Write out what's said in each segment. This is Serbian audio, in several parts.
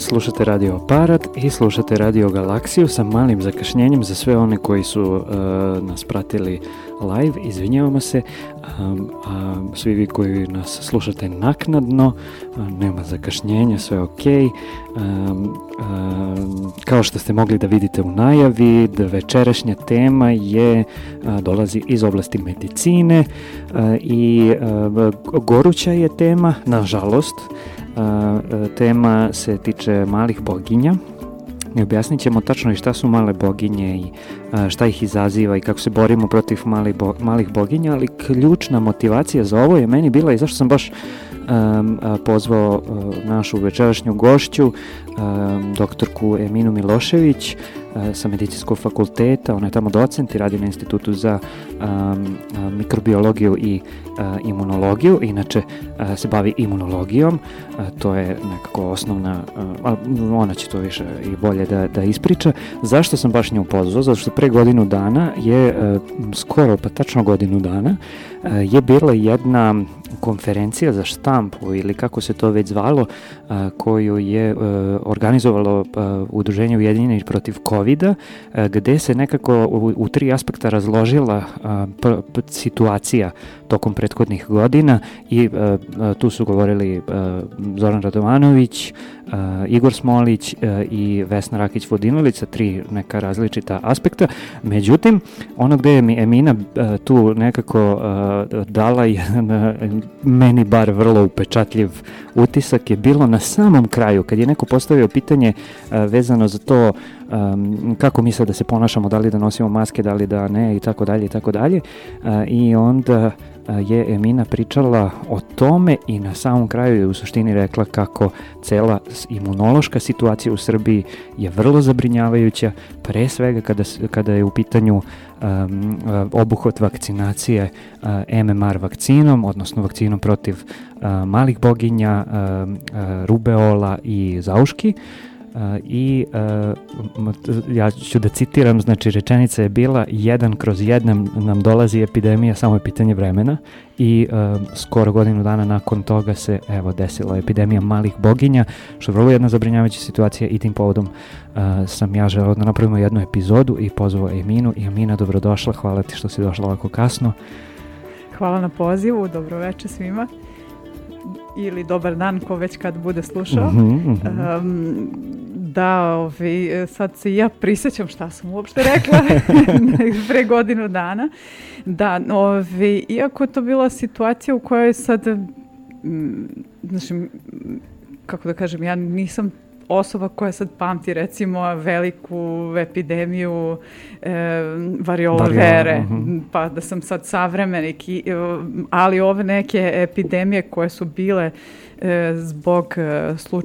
slušate Radio Aparat i slušate Radio Galaksiju sa malim zakašnjenjem za sve one koji su nas pratili live, izvinjavamo se, a, a svi vi koji nas slušate naknadno, a, nema zakašnjenja, sve je ok. A, a, kao što ste mogli da vidite u najavi, da večerašnja tema je, a, dolazi iz oblasti medicine a, i a, goruća je tema, nažalost, tema se tiče malih boginja, i objasnit ćemo tačno i šta su male boginje i šta ih izaziva i kako se borimo protiv malih, bo, malih boginja, ali ključna motivacija za ovo je meni bila i zašto sam baš um, pozvao uh, našu večerašnju gošću, um, doktorku Eminu Milošević, sa medicinskog fakulteta, ona je tamo docent i radi na institutu za um, mikrobiologiju i uh, imunologiju, inače uh, se bavi imunologijom, uh, to je nekako osnovna, uh, ona će to više i bolje da, da ispriča. Zašto sam baš nju pozvao? Zato što pre godinu dana je, uh, skoro pa tačno godinu dana, uh, je bila jedna konferencija za štampu ili kako se to već zvalo, a, koju je a, organizovalo a, Udruženje Ujedinjenih protiv covid gde se nekako u, u tri aspekta razložila p, situacija tokom prethodnih godina i a, a, tu su govorili a, Zoran Radovanović, Igor Smolić i Vesna Rakić-Vodinović sa tri neka različita aspekta. Međutim, ono gde je Emina tu nekako dala jedan meni bar vrlo upečatljiv utisak je bilo na samom kraju, kad je neko postavio pitanje vezano za to kako mi sad da se ponašamo, da li da nosimo maske, da li da ne i tako dalje i tako dalje. I onda je Emina pričala o tome i na samom kraju je u suštini rekla kako cela imunološka situacija u Srbiji je vrlo zabrinjavajuća, pre svega kada, kada je u pitanju um, obuhvat vakcinacije uh, MMR vakcinom, odnosno vakcinom protiv uh, malih boginja, uh, rubeola i zauški. Uh, i uh, ja ću da citiram, znači rečenica je bila jedan kroz jedan nam dolazi epidemija, samo je pitanje vremena i uh, skoro godinu dana nakon toga se evo desila epidemija malih boginja, što je vrlo jedna zabrinjavajuća situacija i tim povodom uh, sam ja želeo da napravimo jednu epizodu i pozvao Eminu i Emina dobrodošla, hvala ti što si došla ovako kasno. Hvala na pozivu, dobroveče svima ili dobar dan ko već kad bude slušao. Mm -hmm, um, da, ovi, sad se ja prisećam šta sam uopšte rekla pre godinu dana. Da, ovi, iako to bila situacija u kojoj sad, znači, kako da kažem, ja nisam osoba koja sad pamti recimo veliku epidemiju e, variola vere, uh mhm. -huh. pa da sam sad savremenik, i, ali ove neke epidemije koje su bile e, zbog e, slu,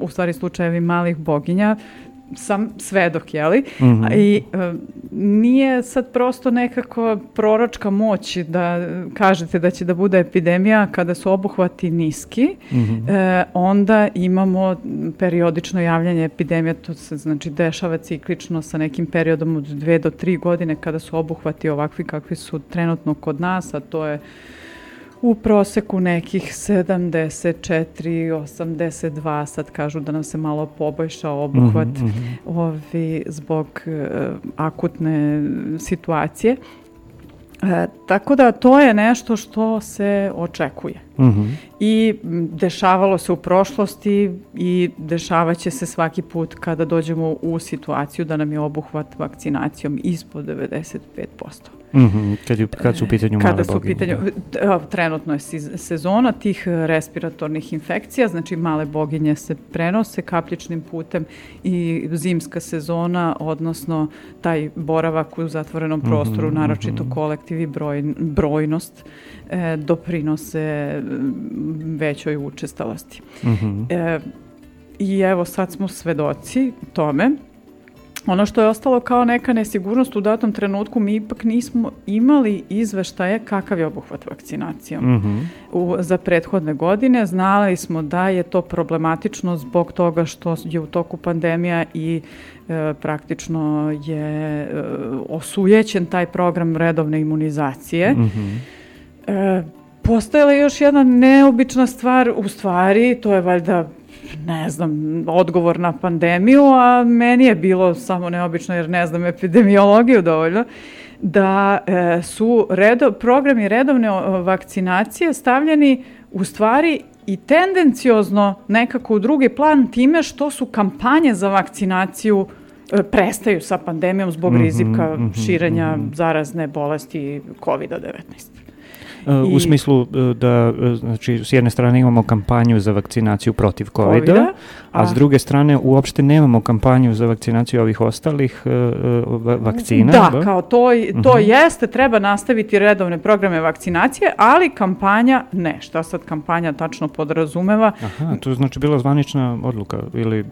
u stvari slučajevi malih boginja, sam svedok, jeli? Mm -hmm. I e, nije sad prosto nekako proročka moć da kažete da će da bude epidemija kada su obuhvati niski, mm -hmm. e, onda imamo periodično javljanje epidemija, to se znači dešava ciklično sa nekim periodom od dve do tri godine kada su obuhvati ovakvi kakvi su trenutno kod nas, a to je u proseku nekih 74, 82, sad kažu da nam se malo poboljšao obuhvat mm -hmm. ovi, zbog uh, akutne situacije. E, tako da to je nešto što se očekuje. Mm -hmm. I dešavalo se u prošlosti i dešavaće se svaki put kada dođemo u situaciju da nam je obuhvat vakcinacijom ispod 95%. Mm -hmm. kad, je, kad su u pitanju Kada su u pitanju, da. trenutno je sezona tih respiratornih infekcija, znači male boginje se prenose kapljičnim putem i zimska sezona, odnosno taj boravak u zatvorenom mhm, prostoru, mm -hmm. naročito mhm. kolektiv i broj, brojnost, e, doprinose većoj učestalosti. Mm -hmm. e, I evo sad smo svedoci tome Ono što je ostalo kao neka nesigurnost u datom trenutku, mi ipak nismo imali izveštaje kakav je obuhvat vakcinacijom. Mm -hmm. u, za prethodne godine znali smo da je to problematično zbog toga što je u toku pandemija i e, praktično je e, osujećen taj program redovne imunizacije. Mm -hmm. e, postojala je još jedna neobična stvar, u stvari, to je valjda ne znam, odgovor na pandemiju, a meni je bilo samo neobično jer ne znam epidemiologiju dovoljno, da e, su redo, programi redovne vakcinacije stavljeni u stvari i tendenciozno nekako u drugi plan time što su kampanje za vakcinaciju e, prestaju sa pandemijom zbog mm -hmm, rizika mm -hmm, širenja mm -hmm. zarazne bolesti COVID-19. U smislu e, da, e, znači, s jedne strane imamo kampanju za vakcinaciju protiv COVID-a, COVID a, a s druge strane uopšte nemamo kampanju za vakcinaciju ovih ostalih uh, vakcina. Da, da, kao to, to uh -huh. jeste, treba nastaviti redovne programe vakcinacije, ali kampanja ne. Šta sad kampanja tačno podrazumeva? Aha, to je znači bila zvanična odluka ili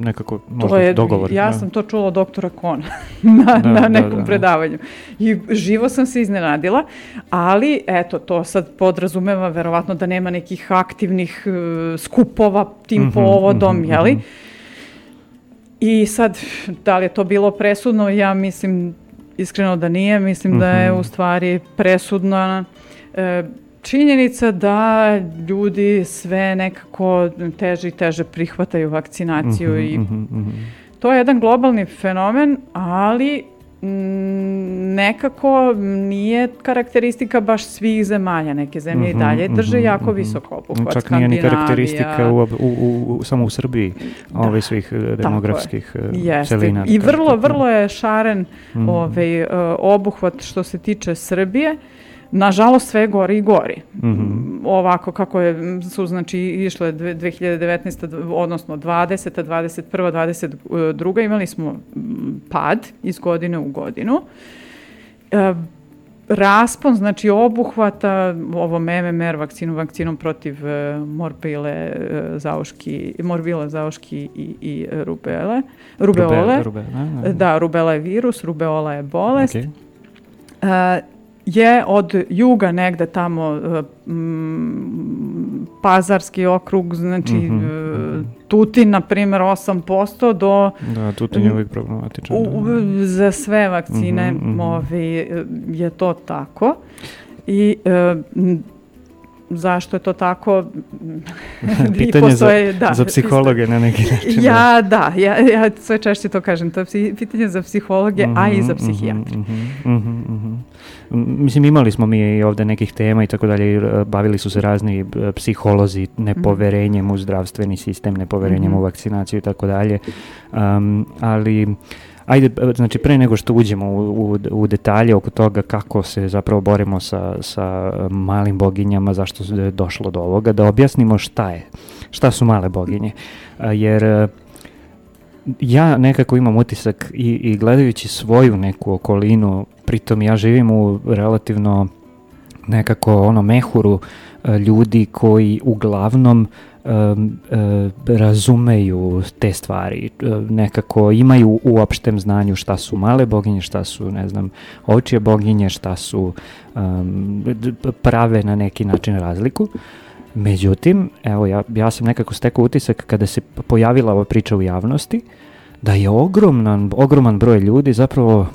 nekako možda je, dogovor. Ja da. sam to čula od doktora Kona na, da, na da, nekom da, da. predavanju. I živo sam se iznenadila, ali eto, to sad podrazumeva verovatno da nema nekih aktivnih uh, skupova tim mm -hmm, povodom, mm -hmm, jeli? Mm -hmm. I sad, da li je to bilo presudno? Ja mislim iskreno da nije. Mislim mm -hmm. da je mhm. u stvari presudna e, činjenica da ljudi sve nekako teže i teže prihvataju vakcinaciju mm -hmm, i mm -hmm. to je jedan globalni fenomen, ali nekako nije karakteristika baš svih zemalja. Neke zemlje mm -hmm, i dalje drže mm -hmm, jako mm -hmm. visoko obuhvat. Čak nije ni karakteristika u, u, u, samo u Srbiji da, ove svih e, demografskih e, Jeste. celina. I vrlo, vrlo je šaren mm ovaj, uh, obuhvat što se tiče Srbije. Uh, nažalost sve gori i gori. Mm -hmm. Ovako kako je, su znači išle 2019. odnosno 20. 21. 22. imali smo pad iz godine u godinu. E, raspon, znači obuhvata ovom MMR vakcinu, vakcinom protiv e, morbile, e, zauški, morbile, zauški i, i rubele, rubeole. Rube, rube, ne, ne. Da, rubela je virus, rubeola je bolest. Okay. E, je od juga negde tamo mm, Pazarski okrug, znači mm -hmm. Tutin, na primjer, 8% do... Da, Tutin je uvijek problematičan. U, da. Za sve vakcine mm -hmm. ovi, je to tako. I e, zašto je to tako? Pitanje postoje, za, da, za psihologe na neki način ja da, ja, ja sve češće to kažem to je pitanje za psihologe mm -hmm, a i za mhm, psihijatre. mm -hmm, mm -hmm. mislim imali smo mi ovde nekih tema i tako dalje bavili su se razni psiholozi nepoverenjem u zdravstveni sistem nepoverenjem u mhm. vakcinaciju i tako dalje. Um, ali Ajde, znači pre nego što uđemo u, u, u detalje oko toga kako se zapravo borimo sa, sa malim boginjama, zašto je došlo do ovoga, da objasnimo šta je, šta su male boginje. Jer ja nekako imam utisak i, i gledajući svoju neku okolinu, pritom ja živim u relativno nekako ono mehuru ljudi koji uglavnom uh, razumeju te stvari, uh, nekako imaju u opštem znanju šta su male boginje, šta su, ne znam, očije boginje, šta su um, prave na neki način razliku. Međutim, evo, ja, ja sam nekako stekao utisak kada se pojavila ova priča u javnosti, da je ogroman, ogroman broj ljudi zapravo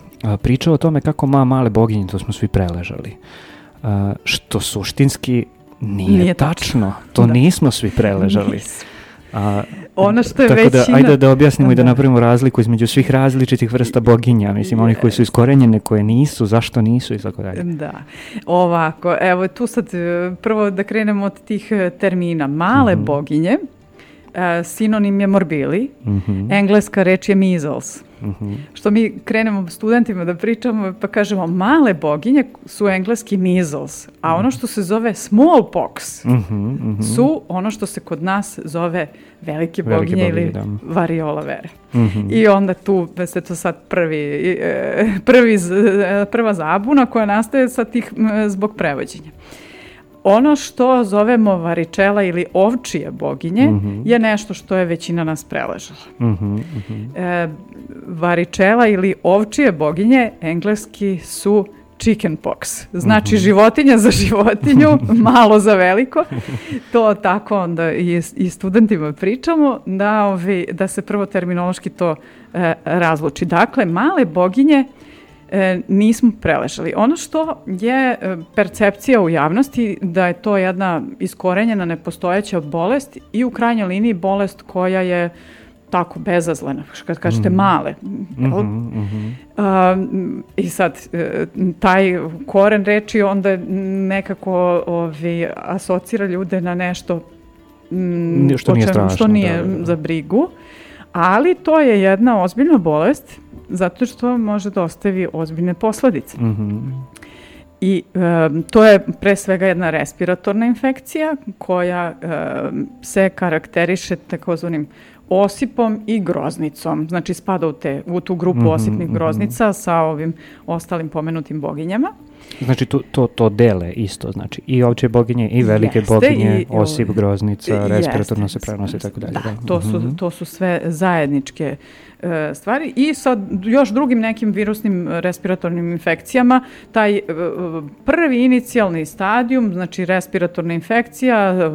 pričao o tome kako ma male boginje, to smo svi preležali. A, što suštinski Nije, Nije tačno. To da. nismo svi preležali. A, ono što je tako većina... da, ajde da objasnimo da. i da napravimo razliku između svih različitih vrsta boginja, mislim, onih koji su iskorenjene, koje nisu, zašto nisu i tako dalje. Da. Ovako, evo tu sad e, prvo da krenemo od tih e, termina. Male mm -hmm. boginje, uh, sinonim je morbili, mm -hmm. engleska reč je measles. -hmm. Što mi krenemo studentima da pričamo pa kažemo male boginje su engleski measles, a ono što se zove smallpox mm -hmm. su ono što se kod nas zove velike boginje, velike ili da. variola vere. Mm -hmm. I onda tu se to sad prvi, e, prvi, prva zabuna koja nastaje sa tih zbog prevođenja. Ono što zovemo varičela ili ovčije boginje mm -hmm. je nešto što je većina nas preležala. Mm -hmm, mm -hmm. E, varičela ili ovčije boginje engleski su chicken pox. Znači mm -hmm. životinja za životinju, malo za veliko. To tako onda i, i studentima pričamo da, ovi, da se prvo terminološki to e, razluči. Dakle, male boginje e, nismo preležali. Ono što je e, percepcija u javnosti da je to jedna iskorenjena nepostojeća bolest i u krajnjoj liniji bolest koja je tako bezazlena, kad kažete mm. male. Mm -hmm, mm -hmm. Uh, I sad, e, taj koren reči onda nekako ovi, asocira ljude na nešto mm, što, nije strašno, što nije da, da, da. za brigu, ali to je jedna ozbiljna bolest zato što može da ostavi ozbiljne posledice. Mm -hmm. I e, to je pre svega jedna respiratorna infekcija koja e, se karakteriše takozvanim osipom i groznicom. Znači spada u, te, u tu grupu mm -hmm, osipnih mhm. groznica mm -hmm. sa ovim ostalim pomenutim boginjama. Znači to, to, to dele isto, znači i ovče boginje i velike Jeste, boginje, i, osip, groznica, respiratorno se prenose i tako dalje. Da, da. To, su, -hmm. to su sve zajedničke E, stvari i sa još drugim nekim virusnim respiratornim infekcijama, taj e, prvi inicijalni stadijum, znači respiratorna infekcija, e,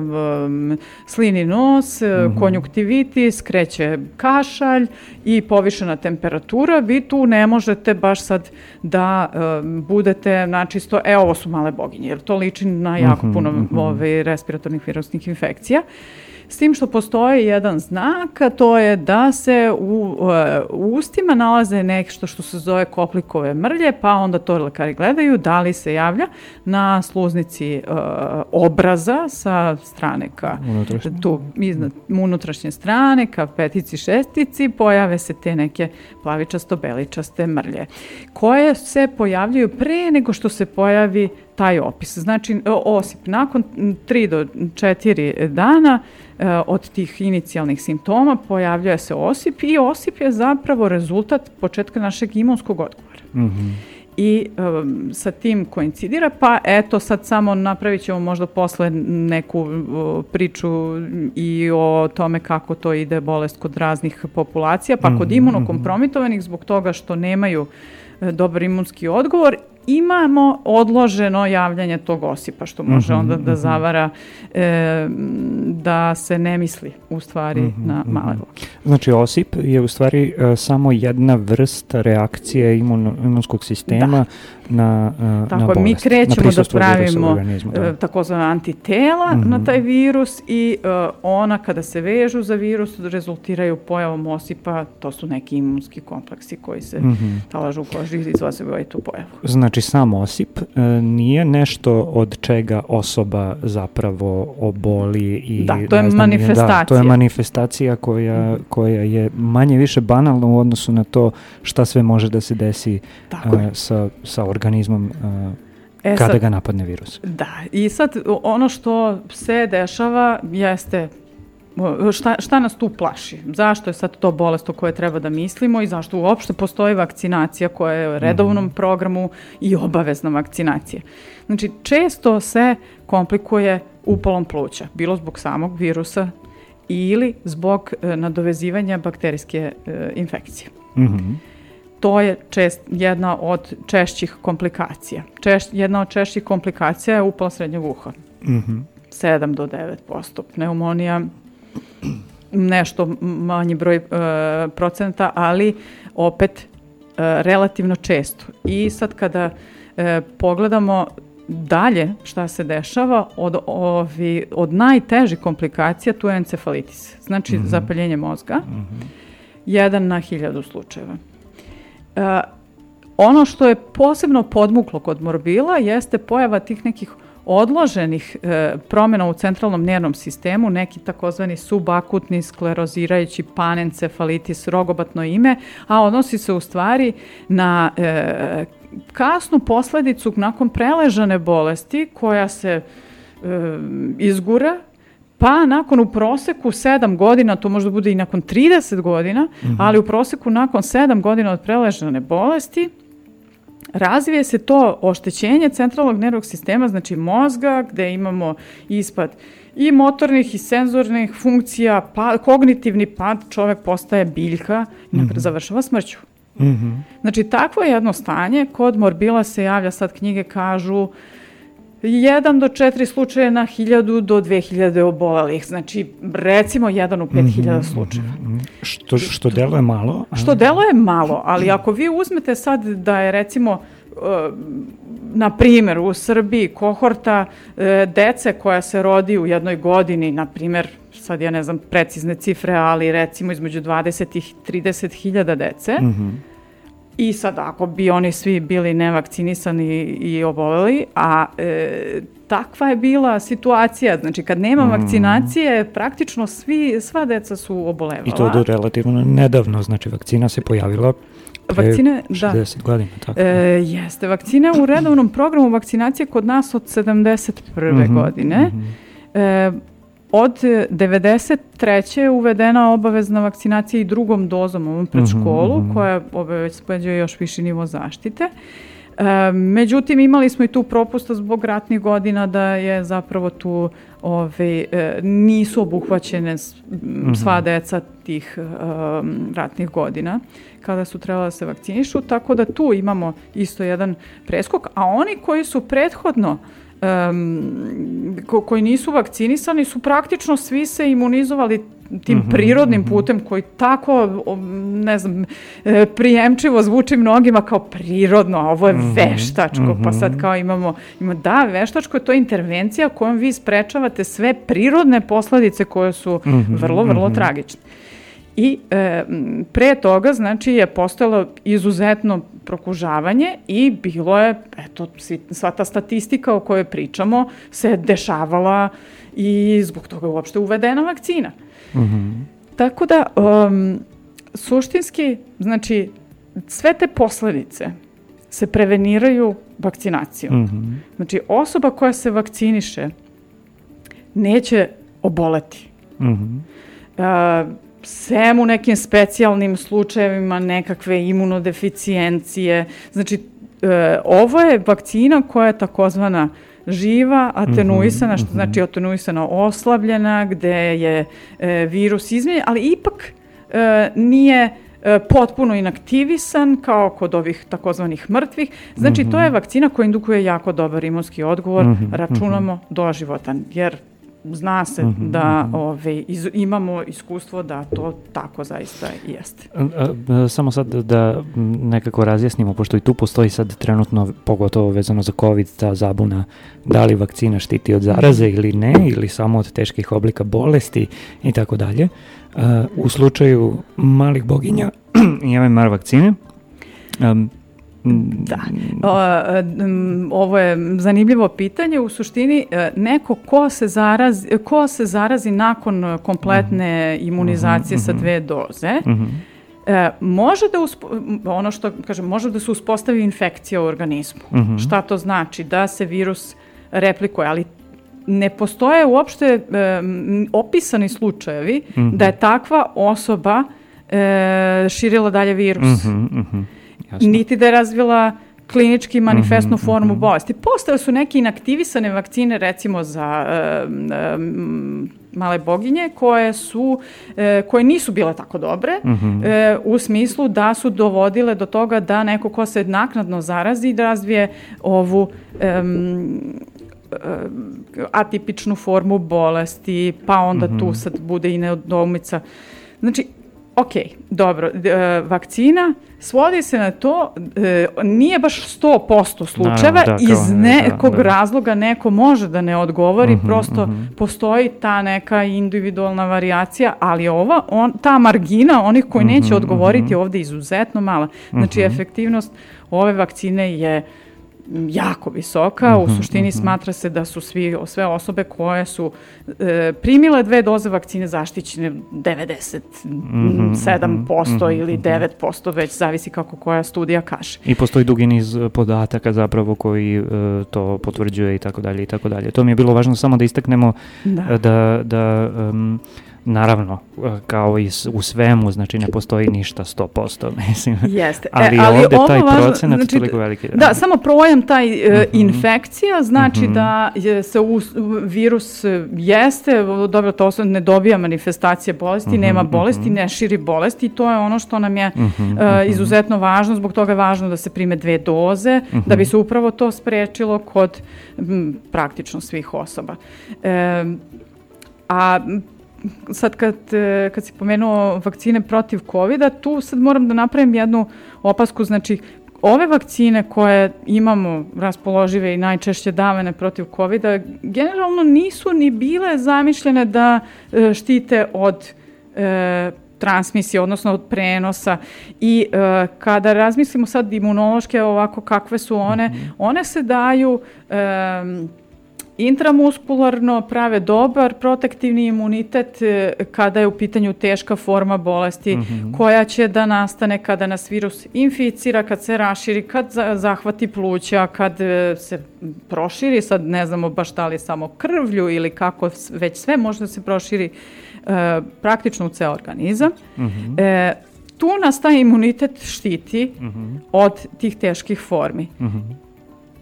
slini nos, mm -hmm. konjuktivitis, kreće kašalj i povišena temperatura, vi tu ne možete baš sad da budete načisto, e ovo su male boginje, jer to liči na jako -hmm, puno mm -hmm. ove, ovaj, respiratornih virusnih infekcija. S tim što postoji jedan znak, a to je da se u, e, u ustima nalaze nešto što se zove koplikove mrlje, pa onda to lekari gledaju da li se javlja na sluznici uh, obraza sa strane ka unutrašnje. tu iznad unutrašnje strane ka petici šestici pojave se te neke plavičasto-beličaste mrlje koje se pojavljaju pre nego što se pojavi taj opis. Znači, osip, nakon 3 do 4 dana e, od tih inicijalnih simptoma pojavljuje se osip i osip je zapravo rezultat početka našeg imunskog odgovora. Mm -hmm i um, sa tim koincidira, pa eto sad samo napravit ćemo možda posle neku uh, priču i o tome kako to ide bolest kod raznih populacija, pa kod mhm, imunokompromitovanih zbog toga što nemaju uh, dobar imunski odgovor imamo odloženo javljanje tog osipa, što može onda da mhm. zavara e, da se ne misli u stvari mm -hmm, na male voke. Znači osip je u stvari uh, samo jedna vrsta reakcije imun, imunskog sistema da na, uh, Tako, na bolest. mi krećemo da pravimo da. E, takozvana antitela mm -hmm. na taj virus i uh, ona kada se vežu za virus rezultiraju pojavom osipa, to su neki imunski kompleksi koji se mm -hmm. talažu u koži i izvazaju tu pojavu. Znači sam osip uh, nije nešto od čega osoba zapravo oboli i da, to je znam, manifestacija. Da, to je manifestacija koja, mm. koja je manje više banalna u odnosu na to šta sve može da se desi uh, sa, sa organizmom organizmom uh, e, kada sad, ga napadne virus. Da, i sad ono što se dešava jeste šta, šta nas tu plaši? Zašto je sad to bolest o kojoj treba da mislimo i zašto uopšte postoji vakcinacija koja je u redovnom mm -hmm. programu i obavezna vakcinacija? Znači, često se komplikuje upalom pluća, bilo zbog samog virusa ili zbog e, nadovezivanja bakterijske e, infekcije. Mm -hmm to je čest, jedna od češćih komplikacija. Češ, jedna od češćih komplikacija je upal srednjeg uha. Mm -hmm. 7 do 9%. Pneumonija nešto manji broj e, procenta, ali opet e, relativno često. I sad kada e, pogledamo dalje šta se dešava, od, ovi, od najtežih komplikacija tu je encefalitis. Znači mm -hmm. zapaljenje mozga. Mm -hmm. Jedan na hiljadu slučajeva. Uh, ono što je posebno podmuklo kod morbila jeste pojava tih nekih odloženih e, promjena u centralnom nervnom sistemu, neki takozvani subakutni sklerozirajući panencefalitis, rogobatno ime, a odnosi se u stvari na e, kasnu posledicu nakon preležane bolesti koja se e, izgura Pa nakon u proseku 7 godina, to možda bude i nakon 30 godina, mm -hmm. ali u proseku nakon 7 godina od preležane bolesti, razvije se to oštećenje centralnog nervnog sistema, znači mozga, gde imamo ispad i motornih i senzornih funkcija, pa, kognitivni pad, čovek postaje biljka i mm -hmm. završava smrću. Mm -hmm. Znači, takvo je jedno stanje, kod morbila se javlja, sad knjige kažu, 1 do 4 slučaje na 1000 do 2000 obolelih. Znači, recimo 1 u 5000 mm -hmm, slučajeva. Mm -hmm. Što, što deluje malo? Ali... Što deluje malo, ali ako vi uzmete sad da je recimo na primjer u Srbiji kohorta e, dece koja se rodi u jednoj godini, na primjer, sad ja ne znam precizne cifre, ali recimo između 20 i 30 hiljada dece, mm -hmm. I sad ako bi oni svi bili nevakcinisani i oboleli, a e, takva je bila situacija, znači kad nema mm. vakcinacije, praktično svi, sva deca su obolevala. I to do relativno nedavno, znači vakcina se pojavila Vakcine, 60 da. godina, tako. E, jeste, vakcine u redovnom programu vakcinacije kod nas od 71. Mm -hmm, godine. Mm -hmm. e, Od 93. je uvedena obavezna vakcinacija i drugom dozom ovom pred mhm, školu, mm -hmm. koja obavezuje još viši nivo zaštite. E, međutim, imali smo i tu propusta zbog ratnih godina da je zapravo tu ove, e, nisu obuhvaćene mhm. sva deca tih e, ratnih godina kada su trebala da se vakcinišu, tako da tu imamo isto jedan preskok, a oni koji su prethodno um, ko, koji nisu vakcinisani su praktično svi se imunizovali tim mm -hmm, prirodnim mm -hmm. putem koji tako, ne znam, e, prijemčivo zvuči mnogima kao prirodno, a ovo je mm -hmm, veštačko, mm -hmm. pa sad mhm. kao imamo, ima, da, veštačko je to intervencija kojom vi sprečavate sve prirodne posledice koje su mm -hmm, vrlo, vrlo mm -hmm. tragične. I e, pre toga, znači, je postojalo izuzetno prokužavanje i bilo je, eto, sva ta statistika o kojoj pričamo se dešavala i zbog toga je uopšte uvedena vakcina. Mm -hmm. Tako da, um, suštinski, znači, sve te posledice se preveniraju vakcinacijom. Mm -hmm. Znači, osoba koja se vakciniše neće oboleti. Mm -hmm. uh, sem u nekim specijalnim slučajevima nekakve imunodeficijencije. Znači, e, ovo je vakcina koja je takozvana živa, atenuisana, što mm -hmm. znači atenuisana oslabljena, gde je e, virus izmenjen, ali ipak e, nije e, potpuno inaktivisan kao kod ovih takozvanih mrtvih. Znači, to je mhm. vakcina koja indukuje jako dobar imunski odgovor, računamo doživotan, jer zna se mm -hmm, da -hmm. ove, iz, imamo iskustvo da to tako zaista jeste. Samo sad da nekako razjasnimo, pošto i tu postoji sad trenutno, pogotovo vezano za COVID, ta zabuna da li vakcina štiti od zaraze ili ne, ili samo od teških oblika bolesti i tako dalje. U slučaju malih boginja i MMR vakcine, um, Da. O, ovo je zanimljivo pitanje. U suštini, e, neko ko se zarazi, ko se zarazi nakon kompletne mhm. imunizacije -hmm. sa mhm. dve doze, mm -hmm. E, može da uspo, ono što kažem, može da se uspostavi infekcija u organizmu. Mm -hmm. Šta to znači? Da se virus replikuje, ali ne postoje uopšte e, opisani slučajevi mm -hmm. da je takva osoba e, širila dalje virus. Mm -hmm, mm -hmm. Jasno. niti da je razvila klinički manifestnu mm -hmm, formu mm -hmm. bolesti. Postale su neke inaktivisane vakcine recimo za uh, um, male boginje koje su e, koje nisu bile tako dobre mm -hmm. e, u smislu da su dovodile do toga da neko ko se naknadno zarazi da razvije ovu um, atipičnu formu bolesti, pa onda mm -hmm. tu mhm. sad bude i neodoumica. Znači, ok, dobro, e, vakcina svodi se na to, e, nije baš 100% slučajeva, da, iz da, nekog da, da. razloga neko može da ne odgovori, uh mhm, -huh, prosto uh mhm. -huh. postoji ta neka individualna variacija, ali ova, on, ta margina onih koji uh mhm, -huh, neće odgovoriti uh -huh. ovde izuzetno mala. Znači, efektivnost ove vakcine je jako visoka. U mhm, suštini mhm. smatra se da su svi, sve osobe koje su e, primile dve doze vakcine zaštićene 97% mhm, ili 9%, već zavisi kako koja studija kaže. I postoji dugi niz podataka zapravo koji e, to potvrđuje i tako dalje i tako dalje. To mi je bilo važno samo da istaknemo da, da, da um, naravno, kao i u svemu, znači ne postoji ništa 100%, mislim. Jeste. Ali, e, ali ovde taj važno, procenat znači, toliko veliki. Da, da samo projam taj uh, uh -huh. infekcija, znači uh mhm. -huh. da je se u, virus jeste, dobro, to se ne dobija manifestacije bolesti, uh mhm, -huh, nema bolesti, -huh. ne širi bolesti i to je ono što nam je -huh. uh, izuzetno važno, zbog toga je važno da se prime dve doze, da bi se upravo to sprečilo kod m, praktično svih osoba. E, a sad kad, e, kad si pomenuo vakcine protiv covid tu sad moram da napravim jednu opasku, znači ove vakcine koje imamo raspoložive i najčešće davane protiv covid generalno nisu ni bile zamišljene da e, štite od e, transmisije, odnosno od prenosa i e, kada razmislimo sad imunološke ovako kakve su one, mm -hmm. one se daju e, intramuskularno prave dobar protektivni imunitet e, kada je u pitanju teška forma bolesti mm -hmm. koja će da nastane kada nas virus inficira, kad se raširi, kad zahvati pluća, kad e, se proširi, sad ne znamo baš da li samo krvlju ili kako već sve može da se proširi e, praktično u ceo organizam. Mm -hmm. e, tu nas taj imunitet štiti mm -hmm. od tih teških formi. Mm -hmm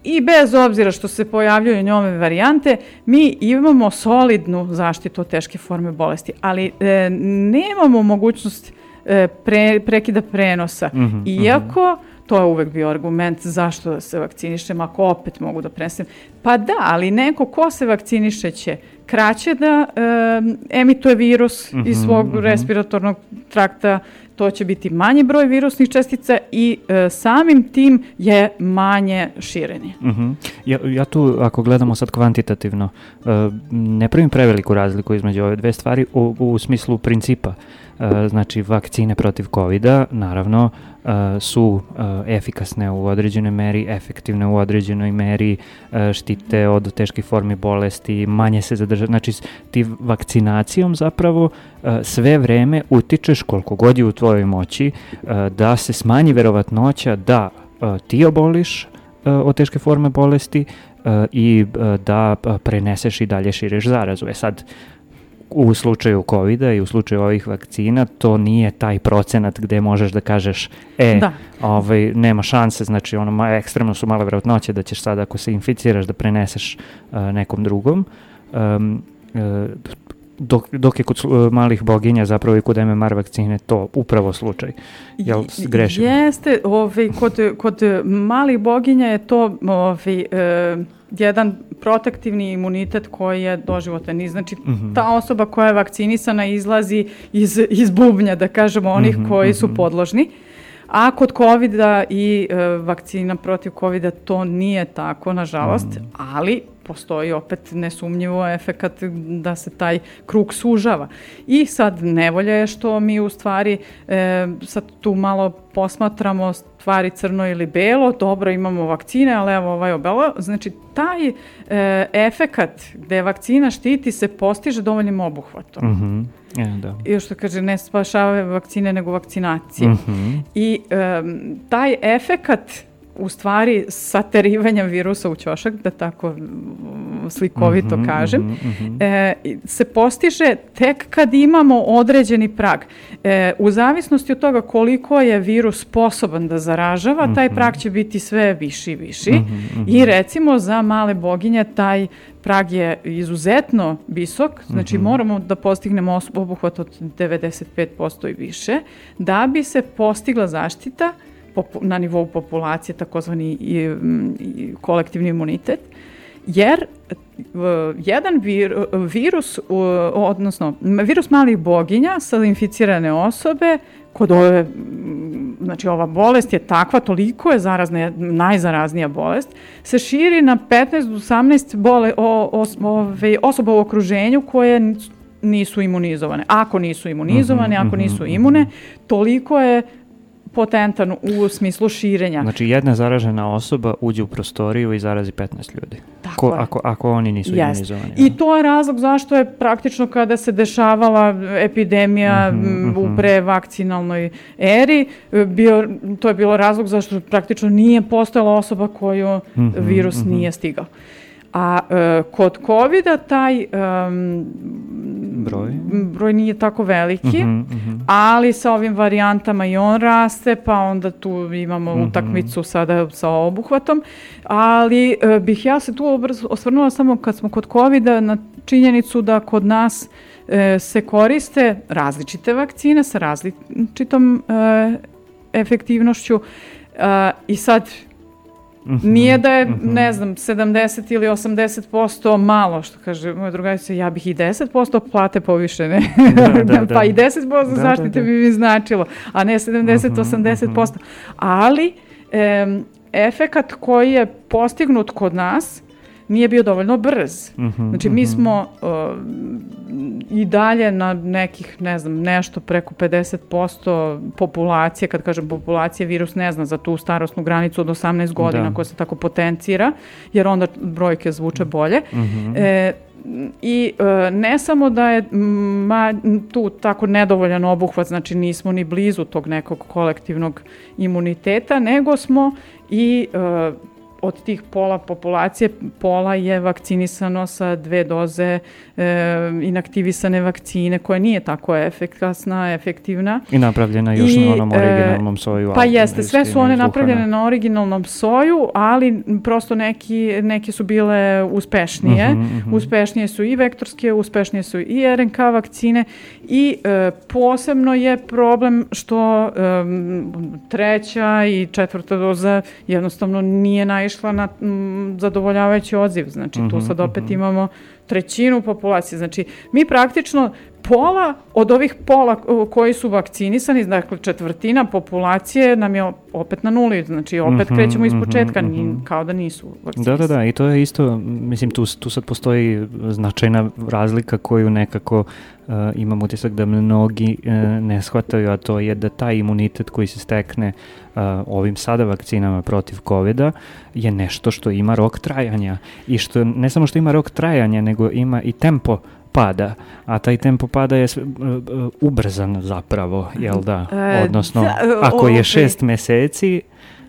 i bez obzira što se pojavljuju njome varijante, mi imamo solidnu zaštitu od teške forme bolesti, ali e, nemamo mogućnost e, pre, prekida prenosa. Mm -hmm, Iako, mm -hmm. To je uvek bio argument zašto da se vakcinišem ako opet mogu da prenesem. Pa da, ali neko ko se vakciniše će kraće da e, emituje virus mm -hmm, iz svog mm -hmm. respiratornog trakta, to će biti manji broj virusnih čestica i e, samim tim je manje širenje. Uh mhm. -huh. ja, ja tu, ako gledamo sad kvantitativno, e, ne pravim preveliku razliku između ove dve stvari u, u smislu principa. E, znači, vakcine protiv covid naravno, su efikasne u određenoj meri, efektivne u određenoj meri, štite od teških formi bolesti, manje se zadrža. Znači, ti vakcinacijom zapravo sve vreme utičeš koliko god je u tvojoj moći da se smanji verovatnoća da ti oboliš od teške forme bolesti i da preneseš i dalje šireš zarazu. E sad, u slučaju covid i u slučaju ovih vakcina to nije taj procenat gde možeš da kažeš e, da. Ovaj, nema šanse, znači ono, ma, ekstremno su male vjerojatnoće da ćeš sad ako se inficiraš da preneseš uh, nekom drugom. Um, uh, dok, dok je kod uh, malih boginja zapravo i kod MMR vakcine to upravo slučaj. Jel grešim? Jeste, ovaj, kod, kod malih boginja je to ovaj, uh, jedan protektivni imunitet koji je doživotan. I znači, mm -hmm. ta osoba koja je vakcinisana izlazi iz, iz bubnja, da kažemo, onih mm -hmm, koji su mhm. podložni. A kod covid i e, vakcina protiv covid to nije tako, nažalost, mm. ali postoji opet nesumnjivo efekat da se taj krug sužava. I sad nevolja je što mi u stvari e, sad tu malo posmatramo stvari crno ili belo, dobro imamo vakcine, ali evo ovaj obelo, znači taj e, efekat gde vakcina štiti se postiže dovoljnim obuhvatom. Mm -hmm. Ja, da. I što kaže, ne spašava vakcine nego vakcinacije. Mm -hmm. I e, taj efekat u stvari saterivanjem virusa u ćošak, da tako slikovito mm -hmm, kažem, mm -hmm. e, se postiže tek kad imamo određeni prag. E, u zavisnosti od toga koliko je virus sposoban da zaražava, mm -hmm. taj mhm. prag će biti sve viši i viši. Mm -hmm. I recimo za male boginje taj prag je izuzetno visok, znači mm -hmm. moramo da postignemo obuhvat od 95% i više, da bi se postigla zaštita na nivou populacije, takozvani kolektivni imunitet, jer jedan vir, virus, odnosno virus malih boginja sa inficirane osobe, kod ove, znači ova bolest je takva, toliko je zarazna, najzaraznija bolest, se širi na 15 do 18 bole, o, o, ove, osoba u okruženju koje nisu imunizovane. Ako nisu imunizovane, ako mhm, nisu mhm, imune, mhm. toliko je potentan u smislu širenja. Znači jedna zaražena osoba uđe u prostoriju i zarazi 15 ljudi. Tako Ko, je. Ako, ako oni nisu yes. imunizovani. I to je razlog zašto je praktično kada se dešavala epidemija mm -hmm, u prevakcinalnoj eri, bio, to je bilo razlog zašto praktično nije postojala osoba koju mm -hmm, virus mm -hmm. nije stigao. A e, kod covid taj um, broj? Broj nije tako veliki, uh -huh, uh -huh. ali sa ovim varijantama i on raste, pa onda tu imamo uh -huh. utakmicu sada sa obuhvatom, ali uh, bih ja se tu osvrnula samo kad smo kod covid na činjenicu da kod nas e, se koriste različite vakcine sa različitom e, efektivnošću e, i sad -hmm. Nije da je, mm -hmm. ne znam, 70 ili 80% malo, što kaže moja drugarica, ja bih i 10% plate povišene. Da, da, da. pa i 10% da, zaštite da, da. bi mi značilo, a ne 70-80%. Mm -hmm. Ali, e, efekat koji je postignut kod nas, nije bio dovoljno brz. Mm -hmm, znači, mi mhm. smo uh, i dalje na nekih, ne znam, nešto preko 50% populacije, kad kažem populacije, virus ne zna za tu starostnu granicu od 18 godina da. koja se tako potencira, jer onda brojke zvuče bolje. Mm -hmm. e, I e, ne samo da je ma, tu tako nedovoljan obuhvat, znači nismo ni blizu tog nekog kolektivnog imuniteta, nego smo i e, od tih pola populacije, pola je vakcinisano sa dve doze e, inaktivisane vakcine koja nije tako efikasna, efektivna. I napravljena još I, na onom e, originalnom soju. Pa jeste, sve su one napravljene na originalnom soju, ali prosto neki, neke su bile uspešnije. Uh -huh, uh -huh. Uspešnije su i vektorske, uspešnije su i RNK vakcine i e, posebno je problem što e, treća i četvrta doza jednostavno nije naišla na m, zadovoljavajući odziv. Znači, tu sad opet uh -huh. imamo trećinu populacije. Znači, mi praktično pola od ovih pola koji su vakcinisani, dakle četvrtina populacije nam je opet na nuli, znači opet mm -hmm, krećemo iz mhm, početka, mm -hmm. kao da nisu vakcinisani. Da, da, da, i to je isto, mislim, tu, tu sad postoji značajna razlika koju nekako uh, imam utisak da mnogi uh, ne shvataju, a to je da taj imunitet koji se stekne uh, ovim sada vakcinama protiv covid je nešto što ima rok trajanja i što ne samo što ima rok trajanja, nego ima i tempo pada, a taj tempo pada je uh, ubrzan zapravo, jel da? E, Odnosno, da, ako je šest meseci,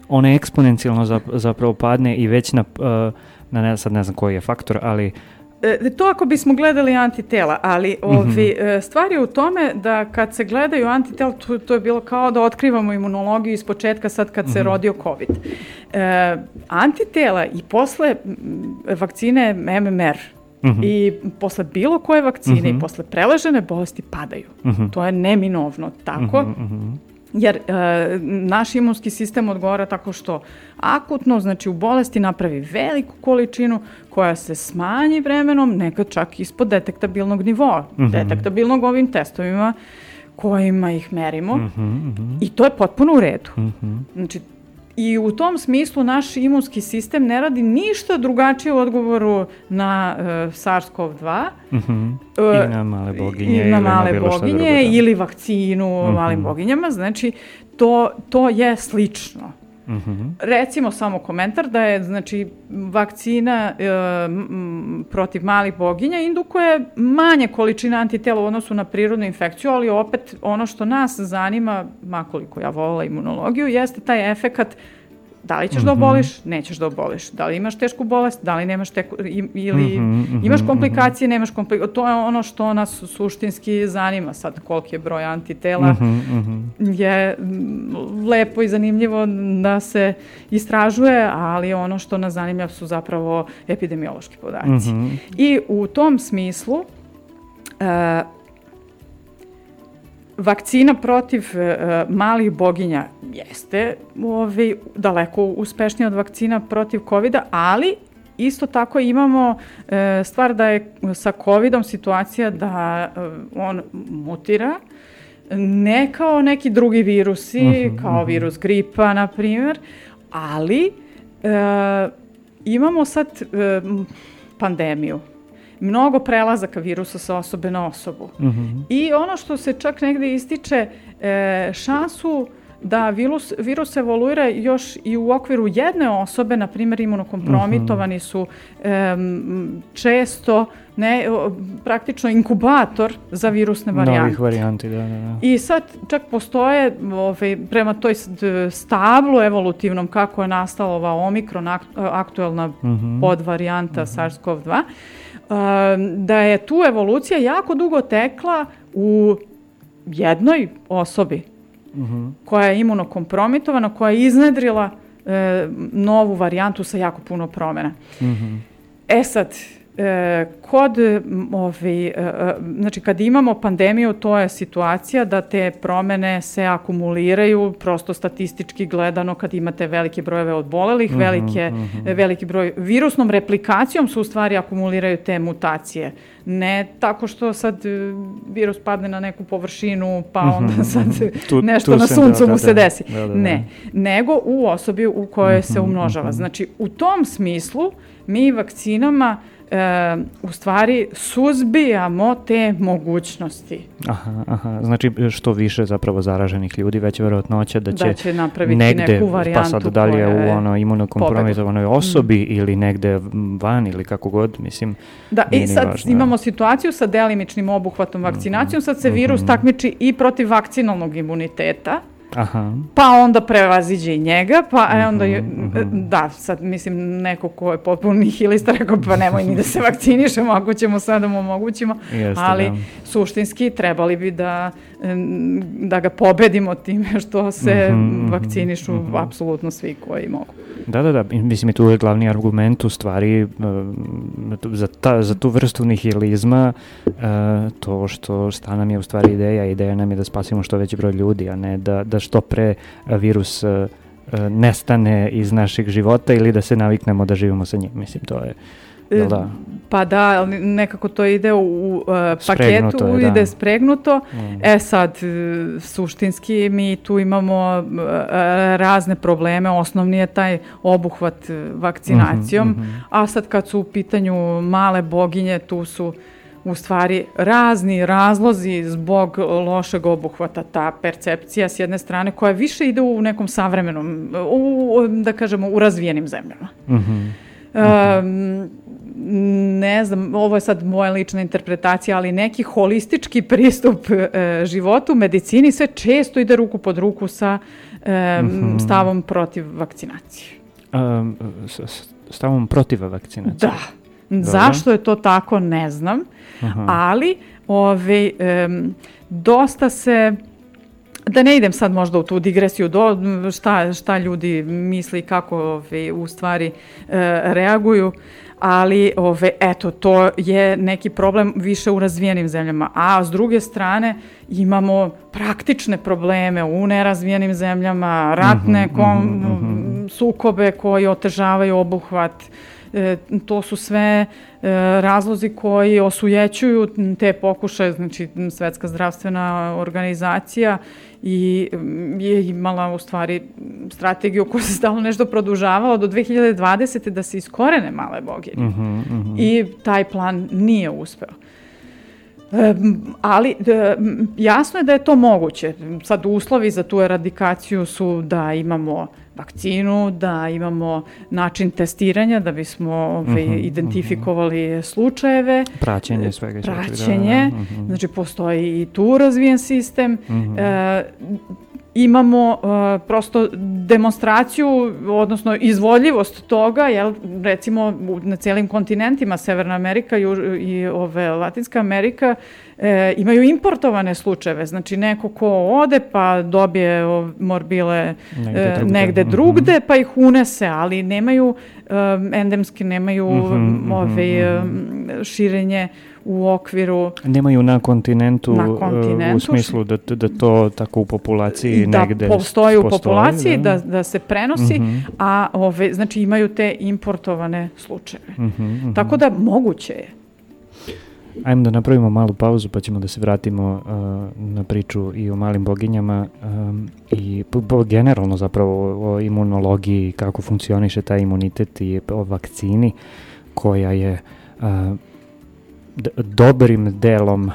on je eksponencijalno zapravo padne i već na, na ne, sad ne znam koji je faktor, ali to ako bismo gledali antitela, ali ovi, mm -hmm. stvar je u tome da kad se gledaju antitela, to, to je bilo kao da otkrivamo imunologiju iz početka sad kad mm -hmm. se mhm. rodio COVID. E, antitela i posle vakcine MMR, Mm -hmm. I posle bilo koje vakcine mm -hmm. i mhm. posle preležene bolesti padaju. Mm -hmm. To je neminovno tako. Mm -hmm. Jer e, naš imunski sistem odgovara tako što akutno, znači u bolesti napravi veliku količinu koja se smanji vremenom, nekad čak ispod detektabilnog nivoa. Mm -hmm. Detektabilnog ovim testovima kojima ih merimo. Mm -hmm. I to je potpuno u redu. Mm -hmm. Znači, I u tom smislu naš imunski sistem ne radi ništa drugačije u odgovoru na uh, SARS-CoV-2. Uh -huh. uh, I na male boginje. I na male boginje drugo, da. ili vakcinu uh -huh. malim boginjama. Znači, to, to je slično. Uh -huh. Recimo samo komentar da je znači vakcina e, m, protiv malih boginja indukuje manje količine antitela u odnosu na prirodnu infekciju, ali opet ono što nas zanima, makoliko ja volila imunologiju, jeste taj efekat Da li ćeš mm -hmm. da mhm. oboliš, nećeš da oboliš. Da li imaš tešku bolest, da li nemaš teku, ili mm -hmm, imaš komplikacije, mm -hmm. nemaš komplikacije. To je ono što nas suštinski zanima. Sad koliki je broj antitela mm -hmm. je lepo i zanimljivo da se istražuje, ali ono što nas zanima su zapravo epidemiološki podaci. Mm -hmm. I u tom smislu uh, vakcina protiv uh, malih boginja jeste ovaj, daleko uspešnija od vakcina protiv covid ali isto tako imamo uh, stvar da je sa covidom situacija da uh, on mutira, ne kao neki drugi virusi, uh -huh, kao uh -huh. virus gripa, na primjer, ali uh, imamo sad uh, pandemiju mnogo prelazaka virusa sa osobe na osobu. Mm -hmm. I ono što se čak negde ističe, e, šansu da virus, virus evoluira još i u okviru jedne osobe, na primjer imunokompromitovani mhm. su um, često ne, praktično inkubator za virusne varijante. Novih varijanti, da, da, da. I sad čak postoje ovaj, prema toj stablu evolutivnom kako je nastala ova omikron aktuelna mm -hmm. podvarijanta mm -hmm. SARS-CoV-2, da je tu evolucija jako dugo tekla u jednoj osobi uh mhm. -huh. koja je imunokompromitovana, koja je iznedrila e, novu varijantu sa jako puno promjena. Uh mhm. -huh. E sad, E, kod ovi, e, e, znači kad imamo pandemiju to je situacija da te promene se akumuliraju prosto statistički gledano kad imate velike brojeve odbolelih, mm -hmm, velike, mm -hmm. veliki broj virusnom replikacijom su u stvari akumuliraju te mutacije. Ne tako što sad virus padne na neku površinu pa mhm, onda sad tu, nešto tu na suncu da, mu da, se desi. Da, da, da. Ne, nego u osobi u kojoj mm -hmm, se umnožava. Znači u tom smislu mi vakcinama e, u stvari suzbijamo te mogućnosti. Aha, aha. Znači što više zapravo zaraženih ljudi, već verovatnoća da će, da će napraviti negde, neku varijantu pa sad dalje u ono imunokompromitovanoj osobi mm. ili negde van ili kako god, mislim. Da, i sad važno. imamo situaciju sa delimičnim obuhvatom vakcinacijom, sad se virus mm -hmm. takmiči i protiv vakcinalnog imuniteta, Aha. pa onda prevaziđe i njega, pa mm -hmm, onda, je, mm -hmm. da, sad mislim neko ko je potpuno nihilista rekao pa nemoj ni da se vakcinišemo ako ćemo sad da mu omogućimo, Jeste, ali da. suštinski trebali bi da, da ga pobedimo time što se mm -hmm, vakcinišu mm -hmm. apsolutno svi koji mogu. Da, da, da, mislim i tu je glavni argument u stvari za, ta, za tu vrstu nihilizma to što sta nam je u stvari ideja, ideja nam je da spasimo što veći broj ljudi, a ne da, da što pre virus nestane iz naših života ili da se naviknemo da živimo sa njim. Mislim, to je Jel da? Pa da, ali nekako to ide u uh, paketu, je, da. ide spregnuto. Mm. E sad, suštinski mi tu imamo uh, razne probleme. Osnovni je taj obuhvat vakcinacijom, mm -hmm, mm -hmm. a sad kad su u pitanju male boginje, tu su u stvari razni razlozi zbog lošeg obuhvata, ta percepcija s jedne strane koja više ide u nekom savremenom, u, da kažemo, u razvijenim zemljama. Mm -hmm. Um, ne znam, ovo je sad moja lična interpretacija, ali neki holistički pristup e, životu, medicini sve često ide ruku pod ruku sa e, mm -hmm. stavom protiv vakcinacije. Um, stavom protiv vakcinacije? Da. Dobro. Zašto je to tako, ne znam, Aha. ali ove, um, dosta se da ne idem sad možda u tu digresiju do šta, šta ljudi misli kako ove, u stvari e, reaguju, ali ove, eto, to je neki problem više u razvijenim zemljama. A s druge strane imamo praktične probleme u nerazvijenim zemljama, ratne mm -hmm, kom, mm -hmm. sukobe koji otežavaju obuhvat, e, to su sve e, razlozi koji osujećuju te pokušaje, znači Svetska zdravstvena organizacija i mm, je imala u stvari strategiju koja se stalno nešto produžavala do 2020. da se iskorene male boginje. Uh -huh, uh -huh. I taj plan nije uspeo. E, ali e, jasno je da je to moguće. Sad uslovi za tu eradikaciju su da imamo vakcinu, da imamo način testiranja da bismo ove, uh -huh, identifikovali uh -huh. slučajeve. Praćenje svega. Praćenje, da, da. Uh -huh. znači postoji i tu razvijen sistem. Uh -huh. e, imamo uh, prosto demonstraciju, odnosno izvodljivost toga, jel, recimo na celim kontinentima, Severna Amerika i, i ove, Latinska Amerika, e, imaju importovane slučajeve, znači neko ko ode pa dobije morbile negde, e, drugde, negde mhm. drugde pa ih unese, ali nemaju um, endemski, nemaju mm -hmm, ove, um, širenje u okviru... Nemaju na kontinentu, na kontinentu u smislu da, da to tako u populaciji da negde postoji u populaciji, da? da, da se prenosi, mm -hmm. a ove, znači imaju te importovane slučajeve. Mm -hmm, mm -hmm. Tako da moguće je. Ajmo da napravimo malu pauzu pa ćemo da se vratimo uh, na priču i o malim boginjama um, i po, generalno zapravo o, o imunologiji, kako funkcioniše taj imunitet i o vakcini koja je uh, dobrim delom uh,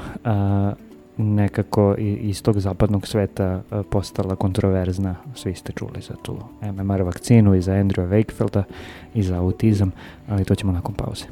nekako iz tog zapadnog sveta postala kontroverzna. Svi ste čuli za tu MMR vakcinu i za Andrewa Wakefielda i za autizam, ali to ćemo nakon pauze.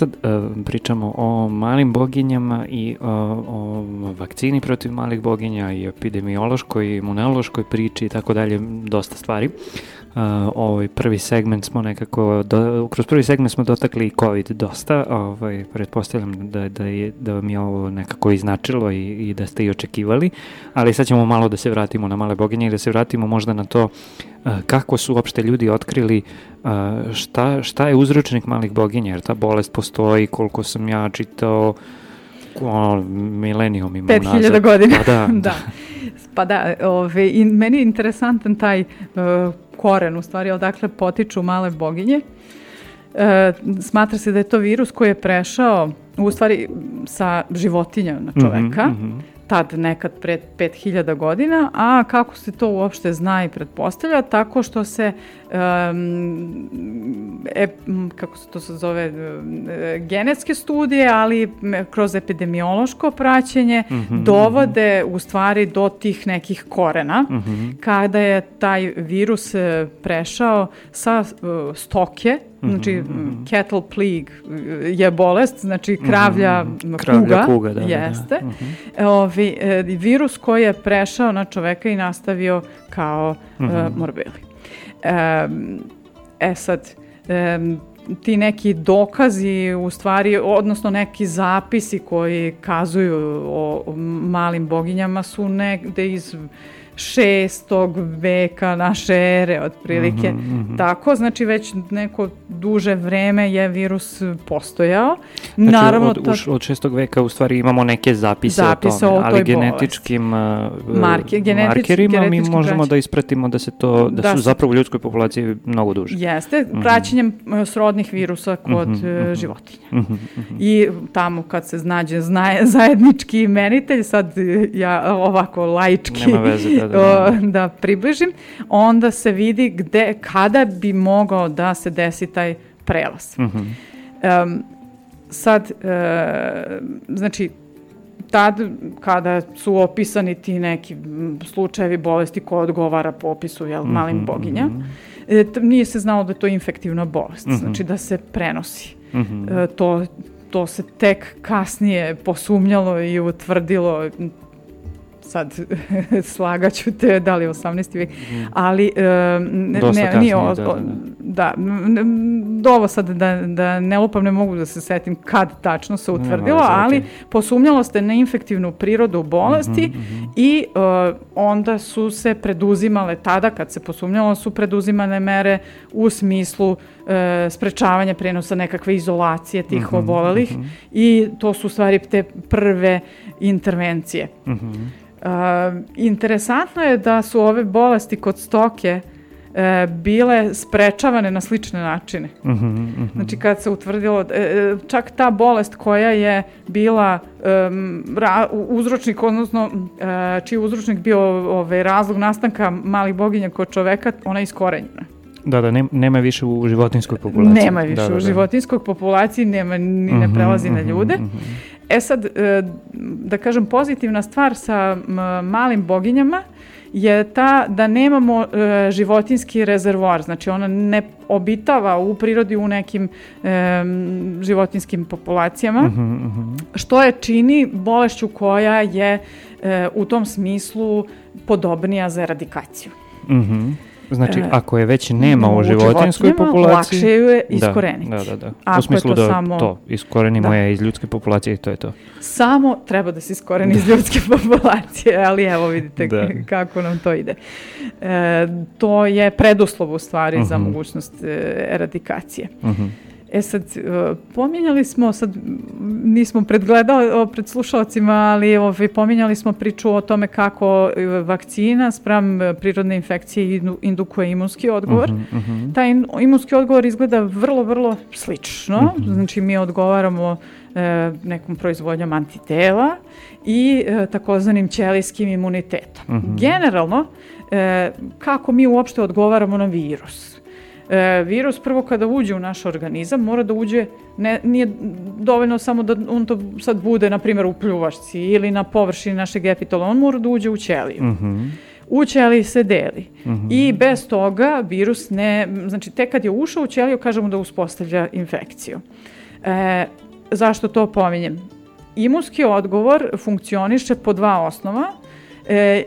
Nazad e, pričamo o malim boginjama i o, o vakcini protiv malih boginja i epidemiološkoj, imunološkoj priči i tako dalje, dosta stvari. Uh, ovaj prvi segment smo nekako do, kroz prvi segment smo dotakli COVID dosta, ovaj pretpostavljam da da je da vam je ovo nekako iznačilo i, i da ste i očekivali, ali sad ćemo malo da se vratimo na male boginje i da se vratimo možda na to kako su uopšte ljudi otkrili šta, šta je uzročnik malih boginja, jer ta bolest postoji, koliko sam ja čitao ono, milenijum ima 5000 godina. Pa da. da. Pa da, ove, i meni je interesantan taj uh, koren, u stvari, odakle potiču male boginje. E, smatra se da je to virus koji je prešao, u stvari, sa životinja na čoveka. Mm -hmm, mm -hmm tad nekad pre 5000 godina, a kako se to uopšte zna i pretpostavlja, tako što se, um, e, kako se to se zove, e, genetske studije, ali kroz epidemiološko praćenje mm -hmm, dovode u stvari do tih nekih korena, mm -hmm. kada je taj virus e, prešao sa uh, stoke, znači mm -hmm. cattle plague je bolest, znači kravlja, mm -hmm. kravlja kuga, kuga da, jeste. Da, mm -hmm. Ovi, e, virus koji je prešao na čoveka i nastavio kao mm -hmm. uh, morbili. E, e sad, e, ti neki dokazi u stvari, odnosno neki zapisi koji kazuju o, o malim boginjama su negde iz šestog veka naše ere otprilike. Mm -hmm, mm -hmm. Tako, znači već neko duže vreme je virus postojao. Znači, Naravno, od, ta... od šestog veka u stvari imamo neke zapise, zapise o tome, o ali genetičkim uh, Marke, markerima mi možemo da ispratimo da se to, da, da su zapravo u ljudskoj populaciji mnogo duže. Jeste, mm -hmm. praćenjem uh, srodnih virusa kod mm -hmm, životinja. Mm -hmm. I tamo kad se znađe znaje, zajednički imenitelj, sad ja ovako laički Nema veze, da, da, da. da približim, onda se vidi gde, kada bi mogao da se desi taj prelaz. Mm -hmm. um, sad, uh, znači, tad kada su opisani ti neki slučajevi bolesti ko odgovara popisu jel, mm -hmm, malim boginja, mm -hmm. e, nije se znalo da je to infektivna bolest, mm -hmm. znači da se prenosi. Mm -hmm. e, to, to se tek kasnije posumnjalo i utvrdilo sad slagaću te da li 18. vek, mm. ali uh, ne, ne, nije o, da, da, da. da dovo sad da, da ne lupam, ne mogu da se setim kad tačno se utvrdilo, ali posumnjalo ste na infektivnu prirodu bolesti mm -hmm, mm -hmm. i uh, onda su se preduzimale, tada kad se posumnjalo su preduzimane mere u smislu uh, sprečavanja prenosa nekakve izolacije tih mm -hmm, obolelih mm -hmm. i to su u stvari te prve intervencije. Mm -hmm. Uh, interesantno je da su ove bolesti kod stoke e, bile sprečavane na slične načine. Uh -huh, uh -huh. Znači kad se utvrdilo, e, čak ta bolest koja je bila um, ra, uzročnik, odnosno e, čiji uzročnik bio ovaj, razlog nastanka malih boginja kod čoveka, ona je iskorenjena. Da, da, nema više u životinskoj populaciji. Nema više da, da, u da. životinskoj populaciji, nema, ni ne prelazi uh -huh, na ljude. Uh -huh. E sad, e, da kažem, pozitivna stvar sa malim boginjama je ta da nemamo e, životinski rezervoar, znači ona ne obitava u prirodi u nekim e, životinskim populacijama, uh -huh, uh -huh. što je čini bolešću koja je e, u tom smislu podobnija za eradikaciju. Uh mhm. -huh. Znači, e, ako je već nema u, životinskoj populaciji... Lakše ju je da, iskoreniti. Da, da, da. Ako u smislu to da samo, to, iskorenimo da. je iz ljudske populacije i to je to. Samo treba da se iskoreni iz ljudske populacije, ali evo vidite da. kako nam to ide. E, to je preduslov u stvari uh -huh. za mhm. mogućnost e, eradikacije. Uh mhm. -huh. E sad, e, pominjali smo, sad nismo predgledali pred slušalcima, ali ovaj, pominjali smo priču o tome kako e, vakcina sprem prirodne infekcije indukuje imunski odgovor. Uh -huh, uh -huh. Taj imunski odgovor izgleda vrlo, vrlo slično. Uh -huh. Znači, mi odgovaramo e, nekom proizvodnjom antitela i e, takozvanim ćelijskim imunitetom. Uh -huh. Generalno, e, kako mi uopšte odgovaramo na virus? E, virus prvo kada uđe u naš organizam mora da uđe, ne, nije dovoljno samo da on to sad bude, na primjer, u pljuvašci ili na površini našeg epitola, on mora da uđe u ćeliju. Mm -hmm. U ćeliji se deli. Mm -hmm. I bez toga virus ne, znači tek kad je ušao u ćeliju kažemo da uspostavlja infekciju. E, zašto to pominjem? Imunski odgovor funkcioniše po dva osnova e,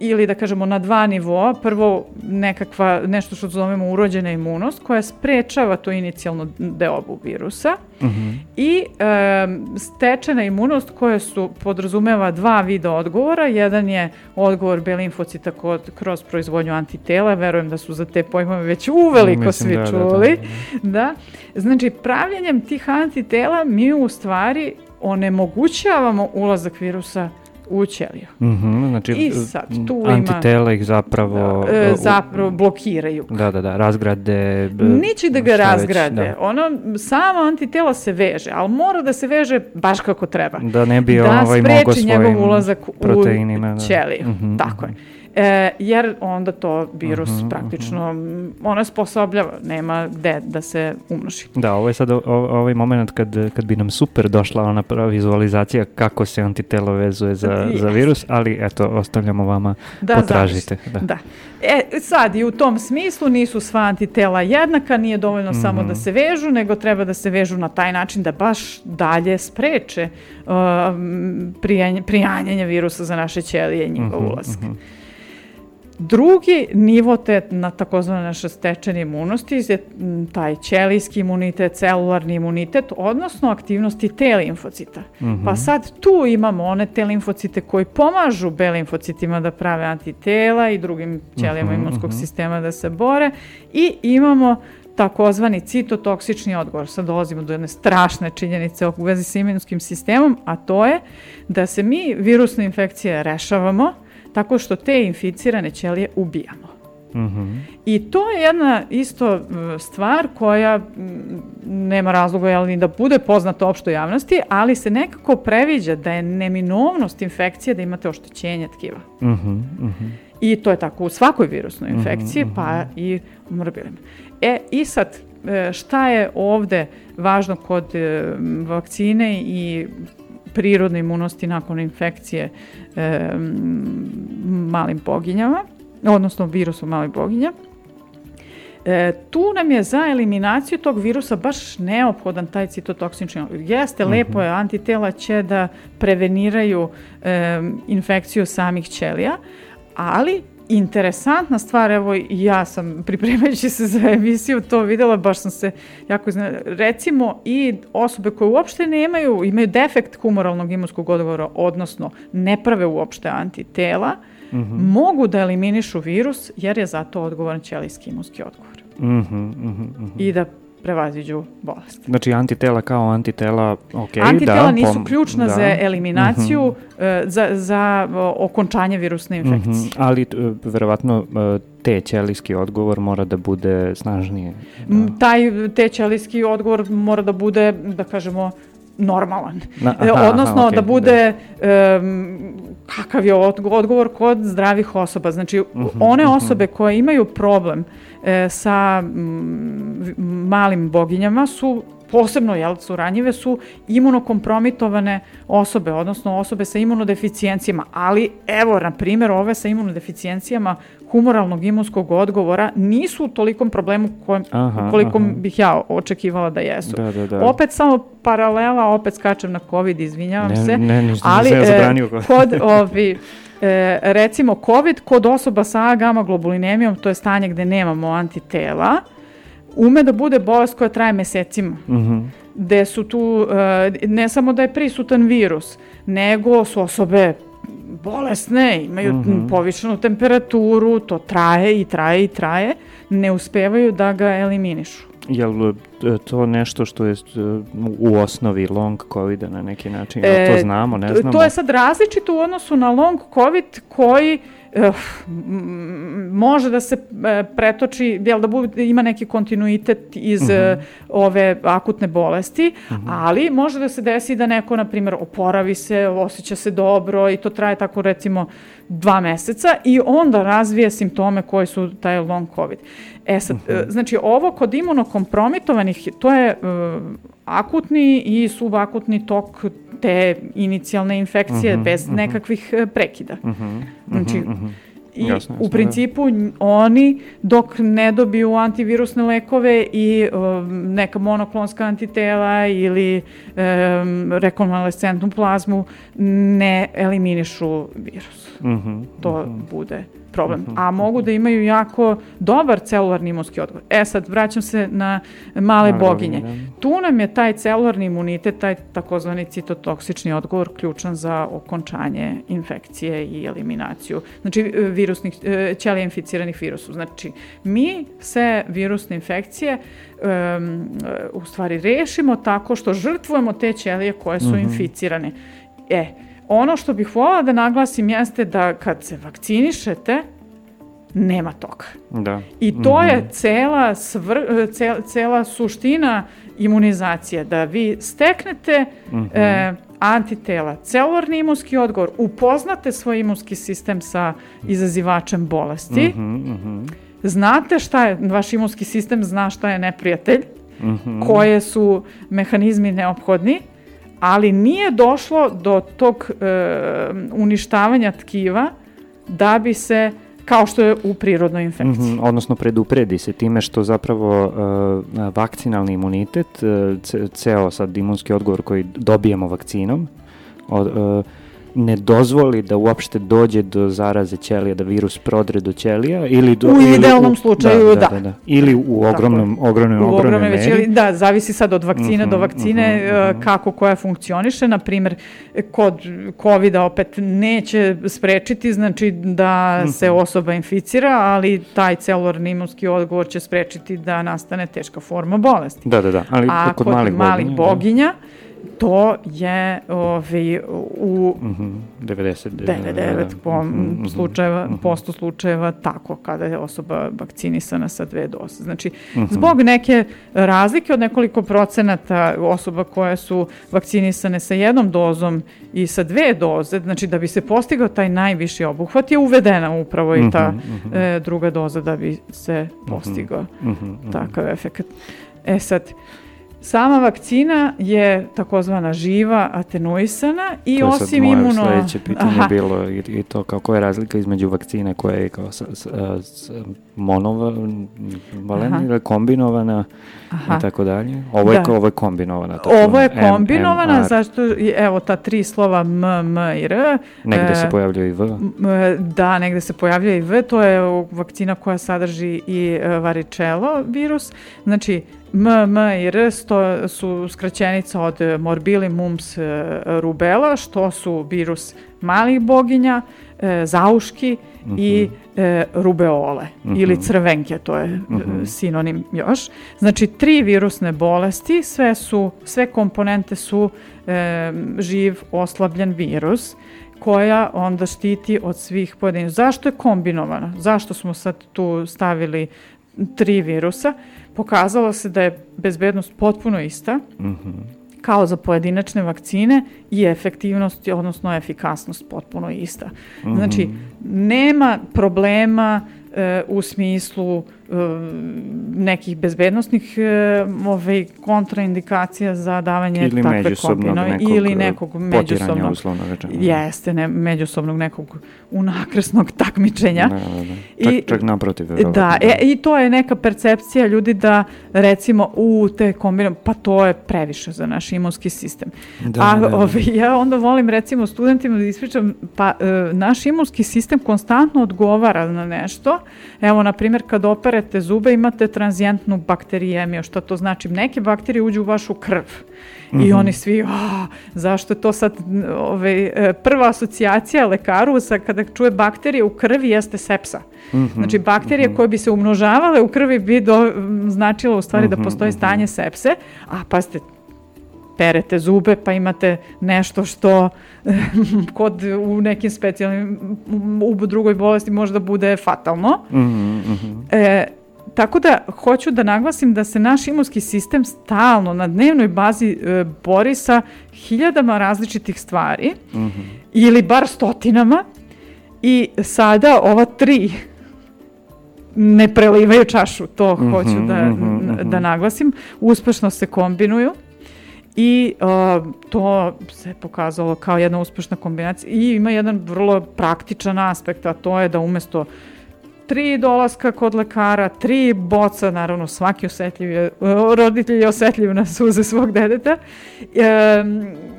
ili da kažemo na dva nivoa. Prvo nekakva, nešto što zovemo urođena imunost koja sprečava to inicijalno deobu virusa uh mhm. -huh. i e, stečena imunost koja su podrazumeva dva vida odgovora. Jedan je odgovor B limfocita kod, kroz proizvodnju antitela. Verujem da su za te pojmove već uveliko Mislim, svi da, čuli. Da, da, da. da. Znači, pravljenjem tih antitela mi u stvari onemogućavamo ulazak virusa u ćeliju. Mm -hmm, znači, I sad, tu antitela ih zapravo... Da, e, zapravo blokiraju. Da, da, da, razgrade... Nići da ga razgrade. Već, da. Ono, samo antitela se veže, ali mora da se veže baš kako treba. Da ne bi da ovaj mogo svojim njegov ulazak u da. ćeliju. Mm -hmm, Tako je. E, jer onda to virus uh mhm, -huh, praktično, uh -huh. ona sposobljava, nema gde da se umnoži. Da, ovo je sad o, ovaj moment kad, kad bi nam super došla ona prva vizualizacija kako se antitelo vezuje za, za virus, ali eto, ostavljamo vama, da, potražite. Da, da. E, sad i u tom smislu nisu sva antitela jednaka, nije dovoljno mm -hmm. samo da se vežu, nego treba da se vežu na taj način da baš dalje spreče uh, prijanjanje virusa za naše ćelije i njegov mm -hmm, ulazak. Mm -hmm. Drugi nivo te na takozvane naše stečene imunosti je taj ćelijski imunitet, celularni imunitet, odnosno aktivnosti T limfocita. Mm -hmm. Pa sad tu imamo one T limfocite koji pomažu B limfocitima da prave antitela i drugim ćelijama mm -hmm. imunskog mhm. sistema da se bore i imamo takozvani citotoksični odgovor. Sad dolazimo do jedne strašne činjenice u vezi sa imunskim sistemom, a to je da se mi virusne infekcije rešavamo, tako što te inficirane ćelije ubijamo. Mm -hmm. I to je jedna isto stvar koja nema razloga jel, ni da bude poznata opštoj javnosti, ali se nekako previđa da je neminovnost infekcije da imate oštećenje tkiva. Mm -hmm. Mm -hmm. I to je tako u svakoj virusnoj mhm, infekciji, mm -hmm. pa i u morbilima. E, i sad, e, šta je ovde važno kod e, vakcine i prirodne imunosti nakon infekcije e, malim boginjama, odnosno virusom malih boginja. E, tu nam je za eliminaciju tog virusa baš neophodan taj citotoksični Jeste, mm -hmm. lepo je, antitela će da preveniraju e, infekciju samih ćelija, ali interesantna stvar, evo ja sam pripremajući se za emisiju to videla, baš sam se jako izna... Recimo i osobe koje uopšte nemaju, imaju defekt humoralnog imunskog odgovora, odnosno ne prave uopšte antitela, mm -hmm. mogu da eliminišu virus jer je zato odgovoran ćelijski imunski odgovor. Mm -hmm, mm -hmm. I da prevaziđu bolest. Znači antitela kao antitela, ok, antitela da. nisu ključna da. za eliminaciju, mm -hmm. za, za okončanje virusne mhm, infekcije. Mm -hmm. Ali verovatno e, te ćelijski odgovor mora da bude snažniji. Da. Taj te ćelijski odgovor mora da bude, da kažemo, normalan. Na, e, aha, Odnosno aha, okay, da bude da. Um, kakav je odgovor kod zdravih osoba. Znači uh mhm, -huh, one mhm. osobe uh -huh. koje imaju problem e, sa m, malim boginjama su posebno jel, su ranjive, su imunokompromitovane osobe, odnosno osobe sa imunodeficijencijama, ali evo, na primjer, ove sa imunodeficijencijama humoralnog imunskog odgovora nisu u tolikom problemu kojem, aha, koliko aha. bih ja očekivala da jesu. Da, da, da. Opet samo paralela, opet skačem na COVID, izvinjavam ne, se. Ne, ništa, ali ja e, kod ovi, e, recimo COVID kod osoba sa gamma globulinemijom, to je stanje gde nemamo antitela, ume da bude bolest koja traje mesecima. Mm -hmm. Gde su tu, e, ne samo da je prisutan virus, nego su osobe bolesne, imaju mm -hmm. povišenu temperaturu, to traje i traje i traje, ne uspevaju da ga eliminišu. Jel e, to nešto što je e, u osnovi long covid na neki način? E, to znamo, ne znamo? To je sad različito u odnosu na long covid koji uh, uh, može da se uh, pretoči, jel da bude, ima neki kontinuitet iz uh -huh. uh, ove akutne bolesti, uh -huh. ali može da se desi da neko, na primjer, oporavi se, osjeća se dobro i to traje tako recimo dva meseca i onda razvije simptome koji su taj long covid. E sad, uh -huh. znači ovo kod imunokompromitovanih, to je uh, akutni i subakutni tok te inicijalne infekcije uh -huh, bez uh -huh. nekakvih e, prekida. Uh -huh, znači, uh -huh. I jasne, jasne, u da. principu da. oni dok ne dobiju antivirusne lekove i um, neka monoklonska antitela ili um, rekonvalescentnu plazmu ne eliminišu virus. Uh -huh, to uh -huh. bude problem. -huh. A mogu da imaju jako dobar celularni imunski odgovor. E sad, vraćam se na male Naravno, boginje. Da. Tu nam je taj celularni imunitet, taj takozvani citotoksični odgovor ključan za okončanje infekcije i eliminaciju. Znači, virusnih, e, ćelija inficiranih virusu. Znači, mi se virusne infekcije um, u stvari rešimo tako što žrtvujemo te ćelije koje su mhm. -huh. inficirane. E, ono što bih voljela da naglasim jeste da kad se vakcinišete, nema toga. Da. I to mm -hmm. je cela, svr, cela, cela suština imunizacije, da vi steknete mm -hmm. e, antitela, celularni imunski odgovor, upoznate svoj imunski sistem sa izazivačem bolesti, mm -hmm, mm -hmm. znate šta je, vaš imunski sistem zna šta je neprijatelj, mm -hmm. koje su mehanizmi neophodni, ali nije došlo do tog e, uništavanja tkiva da bi se kao što je u prirodnoj infekciji. Mm -hmm, odnosno predupredi se time što zapravo uh, vakcinalni imunitet, uh, ceo sad imunski odgovor koji dobijemo vakcinom, od, uh, ne dozvoli da uopšte dođe do zaraze ćelija, da virus prodre do ćelija ili do, u idealnom ili, slučaju da, da, da, da. Ili u ogromnom Tako, ogromnom u ogromnoj meri. Da, zavisi sad od vakcine mm -hmm, do vakcine mm -hmm. kako koja funkcioniše, na primer kod kovida opet neće sprečiti znači da mm -hmm. se osoba inficira, ali taj celularni imunski odgovor će sprečiti da nastane teška forma bolesti. Da, da, da, ali A kod, kod malih, malih boginja, boginja da to je ovaj, u mm -hmm. 90, 99 po mm -hmm. slučajeva, mm -hmm. posto slučajeva tako kada je osoba vakcinisana sa dve doze. Znači, mm -hmm. zbog neke razlike od nekoliko procenata osoba koje su vakcinisane sa jednom dozom i sa dve doze, znači da bi se postigao taj najviši obuhvat je uvedena upravo i ta mm -hmm. e, druga doza da bi se postigao mm -hmm. takav efekt. E sad, Sama vakcina je takozvana živa, atenuisana i to osim imuno... To je sad moje sledeće pitanje Aha. bilo i, i to kako je razlika između vakcine koja je kao s, s, s, monovalentna ili kombinovana Aha. i tako dalje. Ovo je, da. ovo je kombinovana. Tako ovo je kombinovana, M, M, zašto, evo ta tri slova M, M i R. Negde e, se pojavljuje i V. Da, negde se pojavljuje i V, to je vakcina koja sadrži i e, varicelo virus. Znači, M, M i R sto, su skraćenica od morbili, mumps, e, rubela, što su virus malih boginja, e, zauški mm -hmm. i e, rubeole mm -hmm. ili crvenke, to je mm -hmm. sinonim još. Znači, tri virusne bolesti, sve su, sve komponente su e, živ, oslabljen virus koja onda štiti od svih pojedinih. Zašto je kombinovana? Zašto smo sad tu stavili tri virusa? Pokazalo se da je bezbednost potpuno ista, mm -hmm. kao za pojedinačne vakcine i efektivnost, odnosno efikasnost potpuno ista. Mm -hmm. Znači, nema problema e, u smislu nekih bezbednostnih e, ovaj, kontraindikacija za davanje ili takve kombinove ili nekog međusobnog uslovno rečeno. Jeste, ne, međusobnog nekog unakrsnog takmičenja. Da, da, da. Čak, I, čak naprotiv. Da, e, i to je neka percepcija ljudi da recimo u te kombinove, pa to je previše za naš imunski sistem. Da, A da, da. Ovaj, ja onda volim recimo studentima da ispričam, pa e, naš imunski sistem konstantno odgovara na nešto. Evo, na primjer, kad operete zube imate tranzijentnu bakterijemiju, što to znači? Neke bakterije uđu u vašu krv. Mm -hmm. I mhm. oni svi, a, zašto to sad ovaj, e, prva asocijacija lekaru sa, kada čuje bakterije u krvi jeste sepsa. Mm -hmm. Znači bakterije mm -hmm. koje bi se umnožavale u krvi bi do, značilo u stvari mm -hmm. da mhm, postoji mhm. stanje sepse, a pa ste perete zube pa imate nešto što kod u nekim specijalnim u drugoj bolesti možda bude fatalno. Mm -hmm. e, tako da hoću da naglasim da se naš imunski sistem stalno na dnevnoj bazi e, bori sa hiljadama različitih stvari mm -hmm. ili bar stotinama i sada ova tri ne prelivaju čašu, to mm -hmm, hoću da, mm -hmm, da naglasim. Uspešno se kombinuju i uh, to se pokazalo kao jedna uspešna kombinacija i ima jedan vrlo praktičan aspekt, a to je da umesto tri dolaska kod lekara, tri boca, naravno svaki osetljiv je, roditelj je osetljiv na suze svog dedeta, e,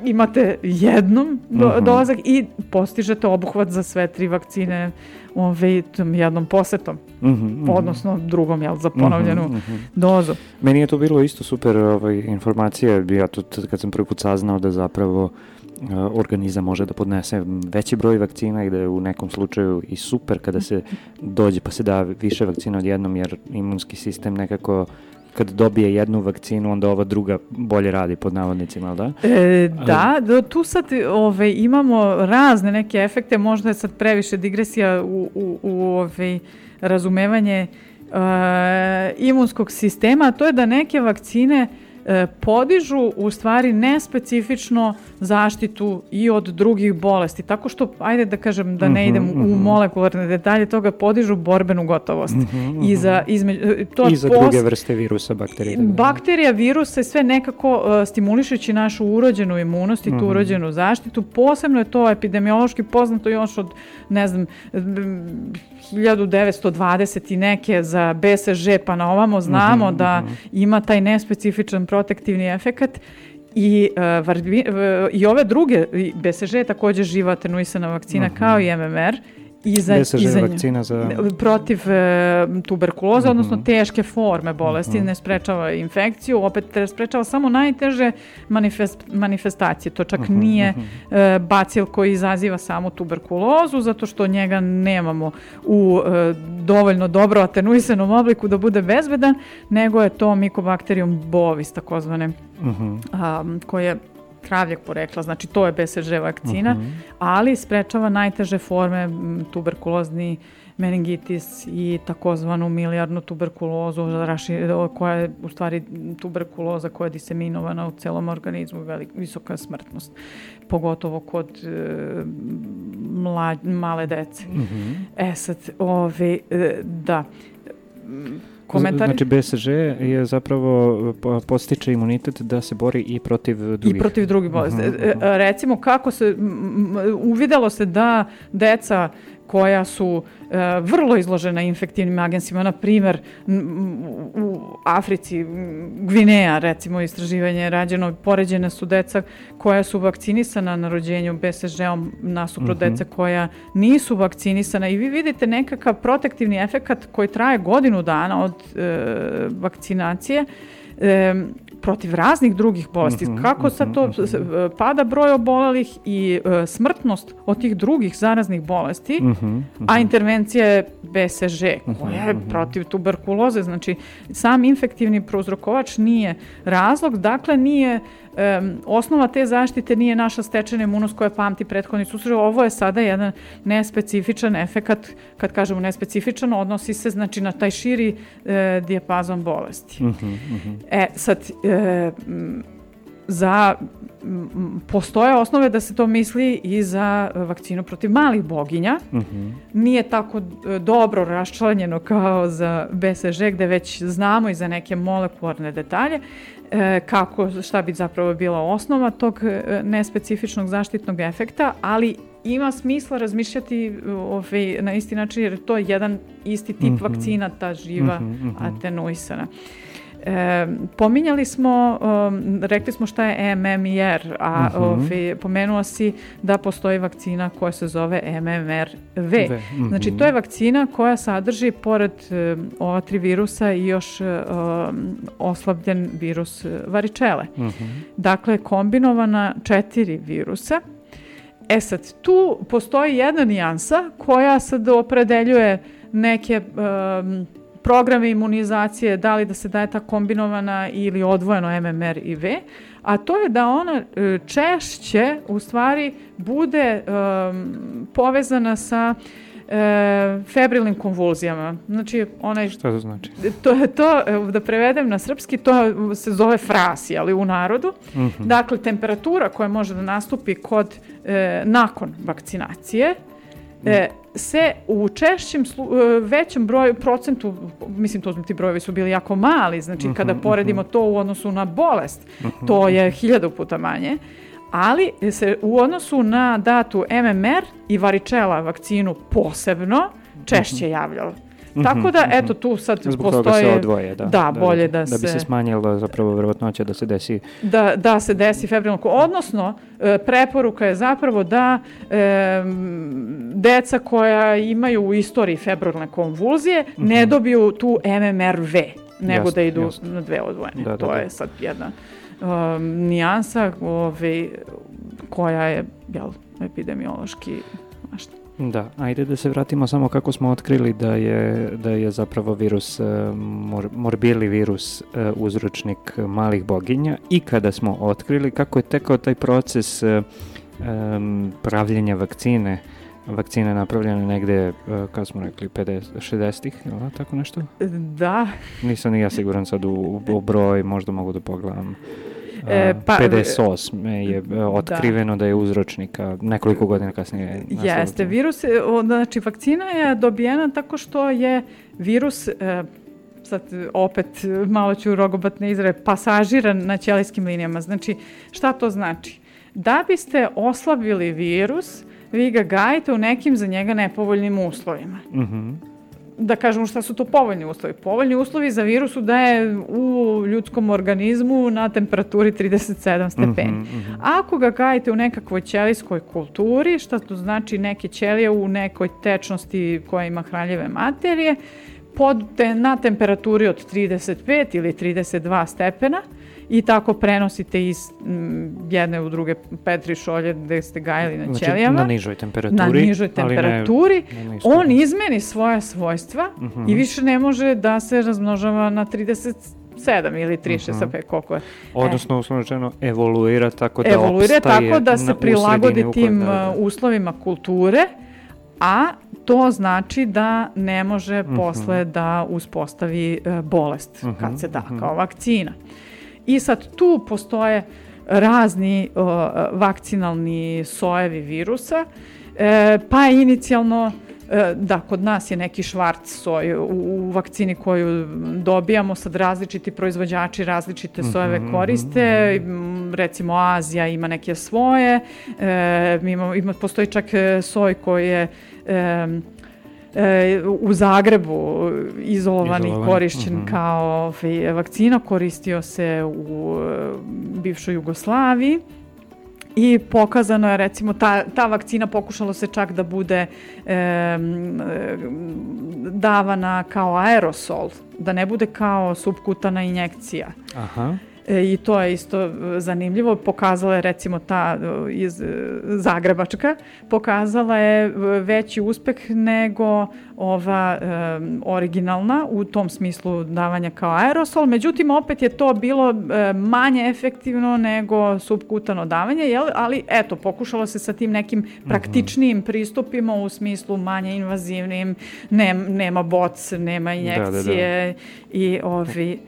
imate jednom do, uh mhm. -huh. dolazak i postižete obuhvat za sve tri vakcine ovaj, jednom posetom, uh -huh, uh -huh. odnosno drugom, jel, za ponovljenu uh -huh, uh -huh. dozu. Meni je to bilo isto super ovaj, informacija, ja to kad sam prvi put saznao da zapravo uh, organizam može da podnese veći broj vakcina i da je u nekom slučaju i super kada se dođe pa se da više vakcina odjednom jer imunski sistem nekako kad dobije jednu vakcinu, onda ova druga bolje radi pod navodnicima, da? E, da, da, tu sad ove, imamo razne neke efekte, možda je sad previše digresija u, u, u ove, razumevanje uh, imunskog sistema, a to je da neke vakcine e, podižu u stvari nespecifično zaštitu i od drugih bolesti. Tako što, ajde da kažem da ne mhm, idem mm -hmm. u mhm. molekularne detalje toga, podižu borbenu gotovost. Mm -hmm. I za, izme, e, to I za pos... druge vrste virusa, bakterije. Bakterija, virusa i sve nekako uh, stimulišući našu urođenu imunost i tu mm -hmm. urođenu zaštitu. Posebno je to epidemiološki poznato još od, ne znam, 1920 i neke za BSŽ pa na ovamo znamo mm -hmm. da ima taj nespecifičan protektivni efekat I, uh, varbi, uh, I ove druge, BSŽ je takođe živa atenuisana vakcina mm -hmm. kao i MMR I za, BSŽ za vakcina za... Protiv e, tuberkuloze, mm -hmm. odnosno teške forme bolesti, mm -hmm. ne sprečava infekciju, opet sprečava samo najteže manifest, manifestacije. To čak mm -hmm. nije e, bacil koji izaziva samo tuberkulozu, zato što njega nemamo u e, dovoljno dobro atenuisanom obliku da bude bezbedan, nego je to Mycobacterium bovis, takozvane, mm -hmm. a, koje kravljeg porekla, znači to je BCG vakcina, uh mhm. -huh. ali sprečava najteže forme tuberkulozni meningitis i takozvanu milijarnu tuberkulozu koja je u stvari tuberkuloza koja je diseminovana u celom organizmu, velik, visoka smrtnost, pogotovo kod e, mla, male dece. Mhm. -huh. E sad, ove, e, da, komentari? Znači BSŽ je zapravo postiče imunitet da se bori i protiv drugih. I protiv drugih bolesti. Uh -huh. E, e, recimo kako se, uvidelo se da deca koja su e, vrlo izložena infektivnim agensima, na primer u Africi, Gvineja, recimo istraživanje je rađeno, poređene su deca koja su vakcinisana na rođenju BSŽ-om nasuprot uh mhm. -huh. deca koja nisu vakcinisana i vi vidite nekakav protektivni efekat koji traje godinu dana od e, vakcinacije e, protiv raznih drugih bolesti. Mm -hmm, Kako sad to mm -hmm. pada broj obolelih i uh, smrtnost od tih drugih zaraznih bolesti, mm -hmm, a intervencija je BSŽ koja je protiv tuberkuloze. Znači, sam infektivni prouzrokovač nije razlog, dakle nije um, osnova te zaštite nije naša stečena imunost koja pamti prethodni susret. Ovo je sada jedan nespecifičan efekat, kad kažemo nespecifičan, odnosi se znači na taj širi e, dijapazon bolesti. Uh -huh, uh -huh. E, sad, e, za postoje osnove da se to misli i za vakcinu protiv malih boginja. Mhm. -huh. Nije tako e, dobro raščlanjeno kao za BSŽ gde već znamo i za neke molekularne detalje kako, šta bi zapravo bila osnova tog e, nespecifičnog zaštitnog efekta, ali ima smisla razmišljati ovaj, na isti način jer to je jedan isti tip mm -hmm. vakcina, ta živa mm -hmm, mm -hmm. atenuisana. E, pominjali smo, um, rekli smo šta je MMR, a uh -huh. ovaj, pomenuo si da postoji vakcina koja se zove MMR-V. Uh -huh. Znači, to je vakcina koja sadrži, pored um, ova tri virusa, i još um, oslabljen virus varičele. Uh -huh. Dakle, kombinovana četiri virusa. E sad, tu postoji jedna nijansa koja sad opredeljuje neke um, programe imunizacije, da li da se daje ta kombinovana ili odvojeno MMR i V, a to je da ona e, češće u stvari bude um, povezana sa e, febrilnim konvulzijama. Znači, onaj... Šta to znači? To je to, da prevedem na srpski, to se zove frasi, ali u narodu. Mhm. -huh. Dakle, temperatura koja može da nastupi kod, e, nakon vakcinacije, e, se u češćem, e, većem broju, procentu, mislim to ti brojevi su bili jako mali, znači uh -huh, kada poredimo uh -huh. to u odnosu na bolest, uh -huh. to je hiljadu puta manje, ali se u odnosu na datu MMR i varičela vakcinu posebno češće javljalo. Mm -hmm, Tako da, eto, tu sad Zbog postoje... Zbog toga se odvoje, da. Da, da bolje da, da, da se... Da bi se smanjila zapravo verovatnoća da se desi... Da, da se desi febrilno... Odnosno, e, preporuka je zapravo da e, deca koja imaju u istoriji febrilne konvulzije mm -hmm. ne dobiju tu MMRV, nego jasne, da idu jasne. na dve odvojene. Da, da, to da. je sad jedna um, nijansa ove, koja je jel, epidemiološki Da, ajde da se vratimo samo kako smo otkrili da je, da je zapravo virus, e, mor, morbili virus e, uzročnik malih boginja i kada smo otkrili kako je tekao taj proces um, pravljenja vakcine vakcine napravljene negde, kako smo rekli, 50, 60-ih, ili tako nešto? Da. Nisam ni ja siguran sad u, u broj, možda mogu da pogledam. E, pa, 58. je da. otkriveno da. da je uzročnika nekoliko godina kasnije. Jeste, virus, znači vakcina je dobijena tako što je virus e, sad opet malo ću rogobatne izrave, pasažiran na ćelijskim linijama. Znači, šta to znači? Da biste oslabili virus, vi ga gajite u nekim za njega nepovoljnim uslovima. Mhm. Mm da kažemo šta su to povoljni uslovi. Povoljni uslovi za virusu da je u ljudskom organizmu na temperaturi 37 stepeni. Mm -hmm, mm -hmm. Ako ga gajite u nekakvoj ćelijskoj kulturi, šta to znači neke ćelije u nekoj tečnosti koja ima hranljive materije, pod te, na temperaturi od 35 ili 32 stepena, i tako prenosite iz m, jedne u druge petri šolje gde ste gajali na znači, ćelijama. na nižoj temperaturi. Na nižoj temperaturi. Ne, ne on izmeni svoja svojstva uh -huh. i više ne može da se razmnožava na 30 7 ili 36 uh -huh. koliko je. Odnosno, uslovno rečeno, evoluira tako da evoluira opstaje tako da se prilagodi tim da, da. uslovima kulture, a to znači da ne može uh -huh. posle da uspostavi uh, bolest uh -huh. kad se da kao vakcina. I sad tu postoje razni uh, vakcinalni sojevi virusa, e, pa inicijalno e, da, kod nas je neki švart soj u, u vakcini koju dobijamo, sad različiti proizvođači različite sojeve mhm, koriste, mhm. recimo Azija ima neke svoje, e, ima, ima, postoji čak e, soj koji je e, e, u Zagrebu izolovan i korišćen uh mhm. -huh. kao ovaj, vakcina, koristio se u e, bivšoj Jugoslaviji i pokazano je recimo ta, ta vakcina pokušalo se čak da bude e, davana kao aerosol, da ne bude kao subkutana injekcija. Aha. E, i to je isto e, zanimljivo. Pokazala je recimo ta e, iz Zagrebačka, pokazala je veći uspeh nego ova e, originalna u tom smislu davanja kao aerosol. Međutim, opet je to bilo e, manje efektivno nego subkutano davanje, jel? ali eto, pokušalo se sa tim nekim mhm. praktičnijim pristupima u smislu manje invazivnim, ne, nema boc, nema injekcije da, da, da. i ovi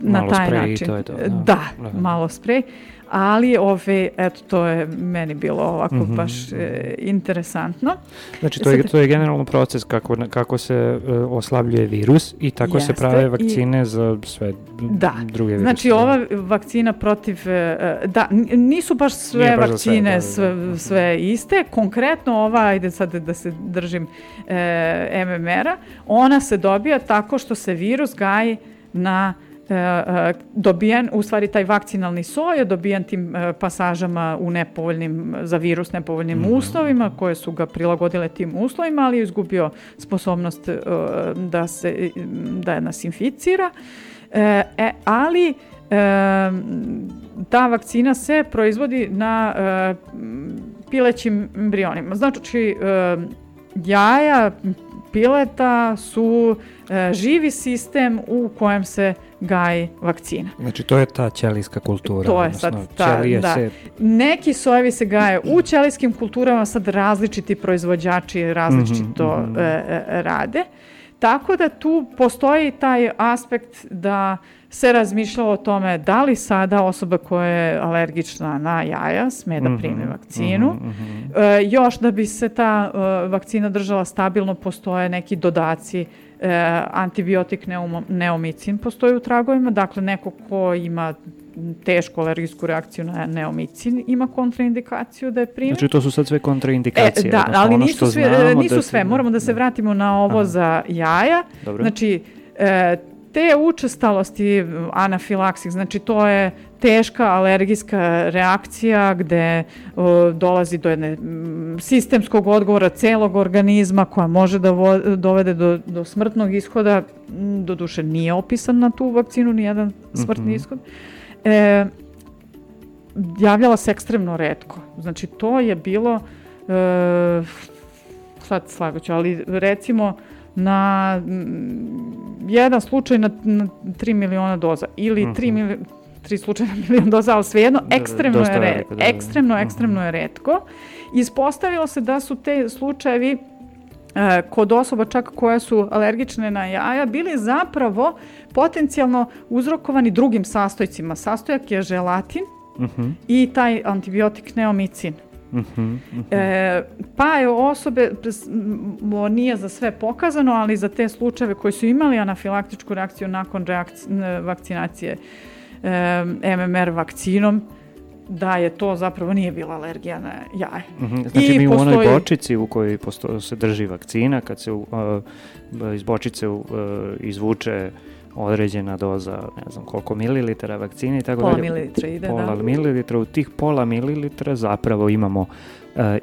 na malo taj način. To je to, da. da, da, malo sprej. Ali ove, eto, to je meni bilo ovako mm -hmm. baš e, interesantno. Znači, to je, to je generalno proces kako, kako se e, oslabljuje virus i tako jeste, se prave vakcine i, za sve da. druge viruse. Znači, ova vakcina protiv, e, da, nisu baš sve baš vakcine sve, da, da, da. sve, sve iste. Konkretno ova, ajde sad da se držim e, MMR-a, ona se dobija tako što se virus gaji na E, e, dobijen, u stvari taj vakcinalni soj je dobijen tim e, pasažama u nepovoljnim, za virus nepovoljnim mm -hmm. uslovima koje su ga prilagodile tim uslovima, ali je izgubio sposobnost da, se, da nas inficira. E, ali ta vakcina se proizvodi na pilećim embrionima. Znači, jaja pileta su živi sistem u kojem se gaji vakcina. Znači to je ta ćelijska kultura. To je sad ta, da. Se... Neki sojevi se gaje u ćelijskim kulturama, sad različiti proizvođači različito mm -hmm. e, rade. Tako da tu postoji taj aspekt da se razmišljalo o tome da li sada osoba koja je alergična na jaja sme da mhm, primi vakcinu. Mm -hmm. e, još da bi se ta e, vakcina držala stabilno, postoje neki dodaci e, antibiotik neum, neomicin postoji u tragovima, dakle neko ko ima tešku alergijsku reakciju na neomicin ima kontraindikaciju da je prime. Znači to su sad sve kontraindikacije. E, da, ali ono nisu sve, nisu da sve. moramo da se da. vratimo na ovo Aha. za jaja. Dobro. Znači, e, te učestalosti anafilaksih, znači to je teška alergijska reakcija gde o, dolazi do jedne sistemskog odgovora celog organizma koja može da vo, dovede do, do smrtnog ishoda, do duše nije opisan na tu vakcinu ni jedan smrtni mm -hmm. ishod. E, javljala se ekstremno redko. Znači to je bilo e, sad slagaću, ali recimo jedan slučaj na, na 3 miliona doza ili 3 mhm. miliona tri slučaja na milion doza, ali svejedno, ekstremno, je, re, veliko, da, da. ekstremno, mhm. ekstremno je redko. Ispostavilo se da su te slučajevi e, kod osoba čak koje su alergične na jaja bili zapravo potencijalno uzrokovani drugim sastojcima. Sastojak je želatin uh mhm. -huh. i taj antibiotik neomicin. Uh -huh, uh -huh. E, pa je osobe, nije za sve pokazano, ali za te slučajeve koji su imali anafilaktičku reakciju nakon reakci, vakcinacije e, MMR vakcinom, da je to zapravo nije bila alergija na jaje. Mm -hmm. Znači I mi postoji... u onoj bočici u kojoj posto, se drži vakcina, kad se uh, iz bočice uh, izvuče određena doza, ne znam koliko mililitara vakcine i tako pola dalje. Pola mililitra ide, pola da. mililitra, u tih pola mililitra zapravo imamo uh,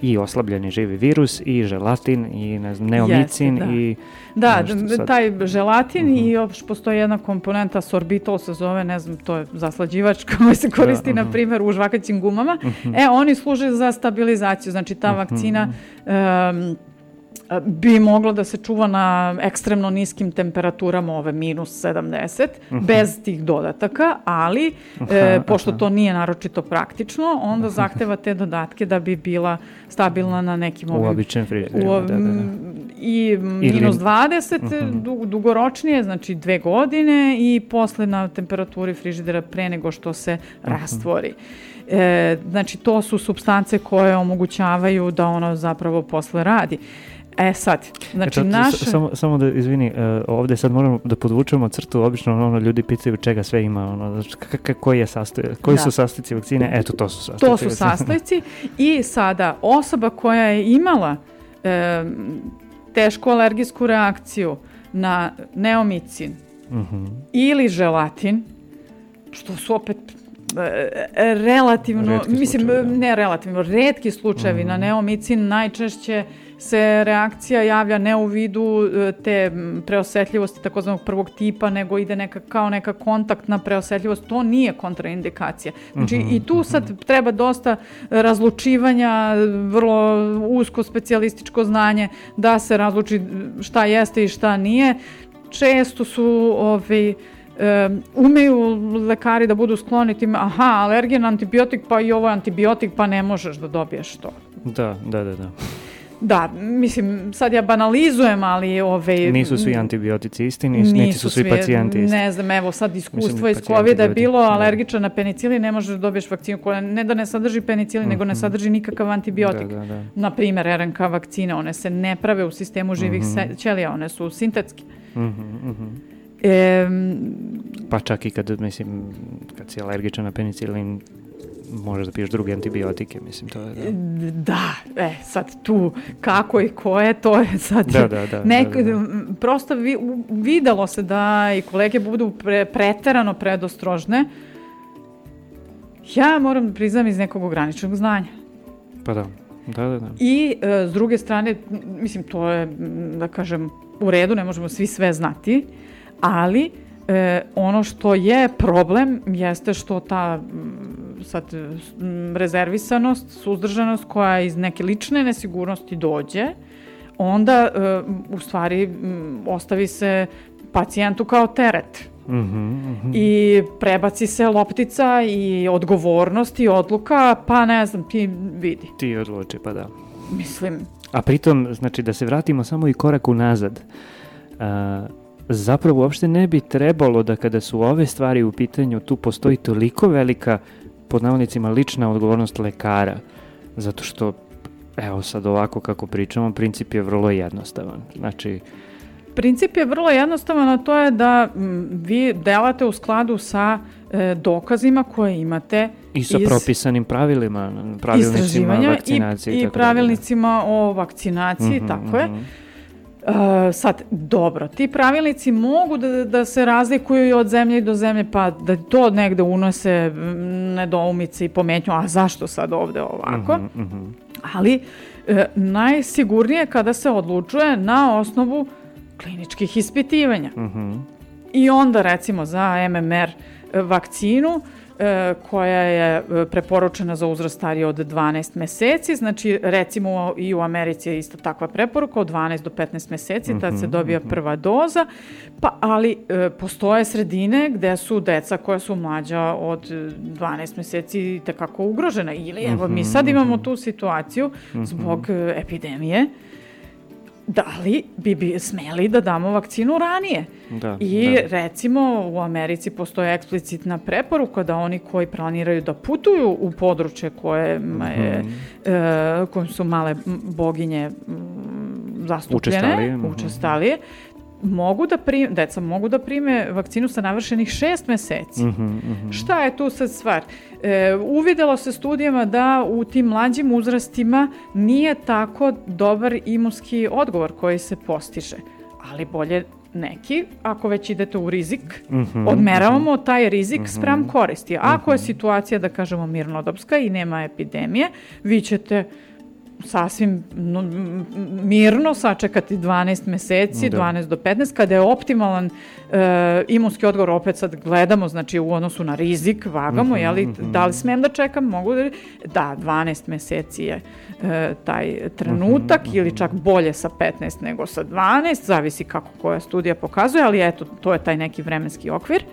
i oslabljeni živi virus i želatin i ne znam, neomicin Jeste, da. i Da, sad... taj želatin uh -huh. i mhm. još postoji jedna komponenta sorbitol se zove, ne znam, to je zaslađivač koji se koristi da, uh -huh. na primjer u žvakaćim gumama. Uh -huh. E, oni služe za stabilizaciju, znači ta vakcina um, bi moglo da se čuva na ekstremno niskim temperaturama, ove minus 70, uh -huh. bez tih dodataka, ali uh -huh, e, pošto to nije naročito praktično, onda zahteva te dodatke da bi bila stabilna na nekim ovim... Uobičajem frižiderima, da, da, da. I minus 20 uh -huh. dugoročnije, znači dve godine i posle na temperaturi frižidera pre nego što se uh -huh. rastvori. E, znači, to su substance koje omogućavaju da ono zapravo posle radi. E sad, znači Eto, naše... Samo, samo da, izvini, uh, ovde sad moramo da podvučemo crtu, obično ono, ljudi pitaju čega sve ima, ono, znači, koji je sastoj, koji da. su sastojci vakcine, eto to su sastojci. To su sastojci i sada osoba koja je imala e, tešku alergijsku reakciju na neomicin uh mhm. -huh. ili želatin, što su opet e, relativno, Redki mislim, slučajevi, da. ne relativno, redki slučajevi -huh. na mhm. neomicin najčešće se reakcija javlja ne u vidu e, te preosetljivosti takozvanog prvog tipa, nego ide neka, kao neka kontaktna preosetljivost. To nije kontraindikacija. Znači uh -huh, i tu sad uh -huh. treba dosta razlučivanja, vrlo usko specijalističko znanje da se razluči šta jeste i šta nije. Često su ovi, um, umeju lekari da budu skloni tim, aha, alergen antibiotik, pa i ovo je antibiotik, pa ne možeš da dobiješ to. Da, da, da, da. Da, mislim, sad ja banalizujem, ali ove... Nisu svi antibiotici isti, nis, niti su svi, svi pacijenti isti. Ne znam, evo sad iskustvo iz COVID-a je bilo da. alergičan na penicilin, ne možeš da dobiješ vakcinu koja ne da ne sadrži penicilin, mm -hmm. nego ne mhm. sadrži nikakav antibiotik. Da, da, da. Na primer, RNK vakcine, one se ne prave u sistemu živih mm -hmm. ćelija, one su sintetske. Mm -hmm, mm -hmm. E, pa čak i kad, mislim, kad si alergičan na penicilin, možeš da piješ druge antibiotike, mislim, to je, da. Da, e, sad tu kako i ko je, to je sad... Da, da, da. Nek, da, da, da. Prosto vi, videlo se da i kolege budu pre, preterano predostrožne. Ja moram da priznam iz nekog ograničenog znanja. Pa da. Da, da, da. I e, s druge strane, mislim, to je, da kažem, u redu, ne možemo svi sve znati, ali e, ono što je problem jeste što ta sad rezervisanost, suzdržanost koja iz neke lične nesigurnosti dođe, onda e, u stvari ostavi se pacijentu kao teret. Mm -hmm, mm -hmm. I prebaci se loptica i odgovornost i odluka, pa ne znam, ti vidi. Ti odluči, pa da. Mislim. A pritom, znači, da se vratimo samo i korak unazad. Uh, zapravo uopšte ne bi trebalo da kada su ove stvari u pitanju, tu postoji toliko velika pod navodnicima lična odgovornost lekara, zato što evo sad ovako kako pričamo, princip je vrlo jednostavan. Znači, Princip je vrlo jednostavan, a to je da vi delate u skladu sa e, dokazima koje imate i sa iz propisanim pravilima, pravilnicima vakcinacije i, i, i pravilnicima o vakcinaciji, mm -hmm, tako je. Mm -hmm. Uh, sad, dobro, ti pravilnici mogu da, da se razlikuju od zemlje do zemlje, pa da to negde unose nedoumice i pometnju, a zašto sad ovde ovako? Mm -hmm, mm -hmm. Ali uh, najsigurnije kada se odlučuje na osnovu kliničkih ispitivanja. Mm -hmm. I onda recimo za MMR vakcinu e, koja je e, preporučena za uzrast starije od 12 meseci, znači recimo i u Americi je isto takva preporuka od 12 do 15 meseci, mm -hmm, tad se dobija mhm. prva doza, pa ali e, postoje sredine gde su deca koja su mlađa od 12 meseci tekako ugrožena. Ili evo mi mhm, sad imamo mhm. tu situaciju zbog epidemije da li bi, bi smeli da damo vakcinu ranije. Da, I da. recimo u Americi postoje eksplicitna preporuka da oni koji planiraju da putuju u područje koje mm -hmm. e, kojim su male boginje zastupljene, učestalije, učestalije mogu da prime, deca mogu da prime vakcinu sa navršenih šest meseci. Mm -hmm, mm -hmm. Šta je tu sad stvar? E, uvidelo se studijama da u tim mlađim uzrastima nije tako dobar imunski odgovor koji se postiže, ali bolje neki, ako već idete u rizik, mm -hmm, odmeravamo mm -hmm. taj rizik mm -hmm. spram koristi. Ako je mhm. situacija, da kažemo, mirnodopska i nema epidemije, vi ćete sasvim no, mirno sačekati 12 meseci, da. 12 do 15, kada je optimalan e, imunski odgovor, opet sad gledamo, znači u odnosu na rizik, vagamo, mm -hmm, jeli, mm -hmm. da li smem da čekam, mogu da, da 12 meseci je e, taj trenutak mm -hmm, ili čak bolje sa 15 nego sa 12, zavisi kako koja studija pokazuje, ali eto, to je taj neki vremenski okvir.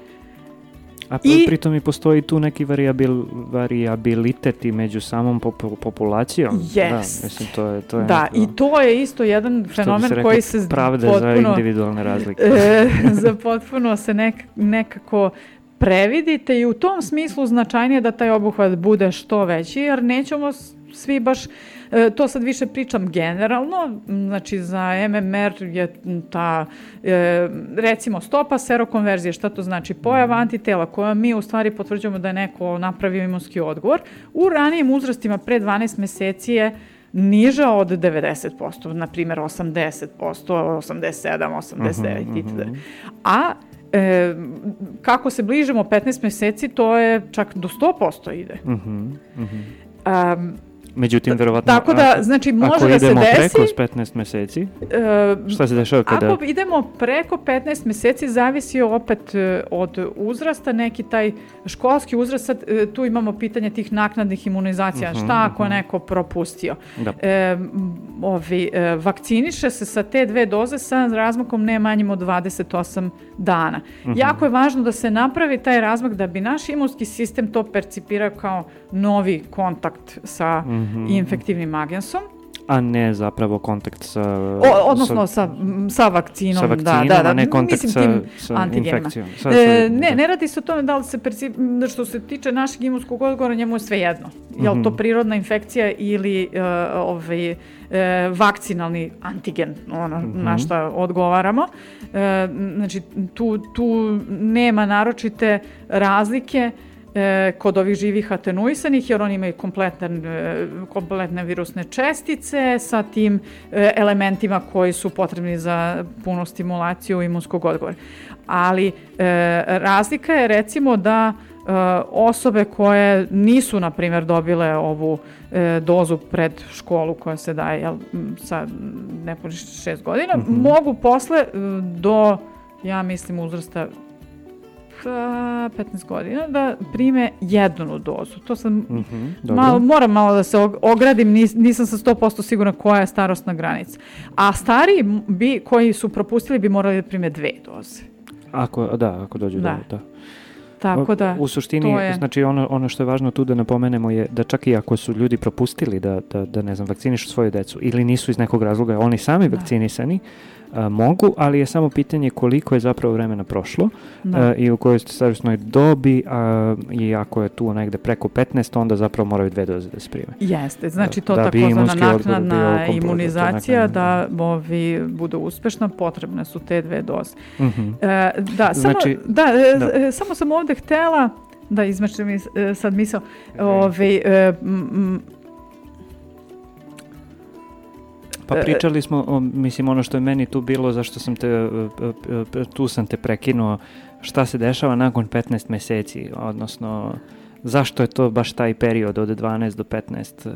A I, pritom i postoji tu neki variabil, variabilitet i među samom pop, populacijom. Yes. Da, mislim, to je, to je da neko, i to je isto jedan fenomen se koji se pravde potpuno, za individualne razlike. E, za potpuno se nek, nekako previdite i u tom smislu značajnije da taj obuhvat bude što veći, jer nećemo svi baš E, to sad više pričam generalno, znači za MMR je ta, e, recimo, stopa serokonverzije, šta to znači? Pojava antitela koja mi u stvari potvrđujemo da je neko napravio imunski odgovor. U ranijim uzrastima pre 12 meseci je niža od 90%, na primjer 80%, 87, 89 itd. A e, kako se bližimo 15 meseci, to je čak do 100% ide. Uh -huh, uh -huh. Um, Međutim, verovatno, Tako da, znači, može da se desi... Ako idemo preko 15 meseci, uh, šta se dešava kada... Ako idemo preko 15 meseci, zavisi opet e, od uzrasta, neki taj školski uzrast, sad, e, tu imamo pitanje tih naknadnih imunizacija, uh mhm, -huh, šta ako uh mhm. -huh. neko propustio. Da. E, ovi, vakciniše se sa te dve doze sa razmakom ne manjim od 28 dana. Uh mhm. -huh. Jako je važno da se napravi taj razmak da bi naš imunski sistem to percipirao kao novi kontakt sa uh -hmm. infektivnim agensom a ne zapravo kontakt sa... O, odnosno sa, sa, vakcinom, sa vakcinom, da, da, da, a ne kontakt Mislim, sa, sa infekcijom. Sa, e, ne, da. ne radi se o tome da li se percip, što se tiče našeg imunskog odgovora, njemu je sve jedno. Je li mm -hmm. to mhm. prirodna infekcija ili uh, ovaj, uh, vakcinalni antigen, ono, mm -hmm. na šta odgovaramo. Uh, znači, tu, tu nema naročite razlike uh, e, kod ovih živih atenuisanih, jer oni imaju kompletne, e, kompletne virusne čestice sa tim e, elementima koji su potrebni za punu stimulaciju imunskog odgovora. Ali e, razlika je recimo da e, osobe koje nisu, na primjer, dobile ovu e, dozu pred školu koja se daje jel, sa nepunih šest godina, mm -hmm. mogu posle do, ja mislim, uzrasta 15 godina da prime jednu dozu. To sam, mm -hmm, malo, moram malo da se ogradim, nis, nisam sa 100% sigurna koja je starostna granica. A stari bi, koji su propustili bi morali da prime dve doze. Ako, da, ako dođu da. do, da. Tako da, u suštini, je... znači ono, ono što je važno tu da napomenemo je da čak i ako su ljudi propustili da, da, da ne znam, vakcinišu svoju decu ili nisu iz nekog razloga oni sami da. vakcinisani, a, mogu, ali je samo pitanje koliko je zapravo vremena prošlo da. a, i u kojoj ste starostnoj dobi a, i ako je tu negde preko 15, onda zapravo moraju dve doze da se prime. Jeste, znači to da, takozvana naknadna imunizacija, da ovi budu uspešna, potrebne su te dve doze. Mm -hmm. e, da, samo, znači, da, e, da. E, samo sam ovde htela da izmačem e, sad misao, ove, e, Pa e, pričali smo, o, mislim, ono što je meni tu bilo, zašto sam te, e, e, tu sam te prekinuo, šta se dešava nakon 15 meseci, odnosno Zašto je to baš taj period od 12 do 15?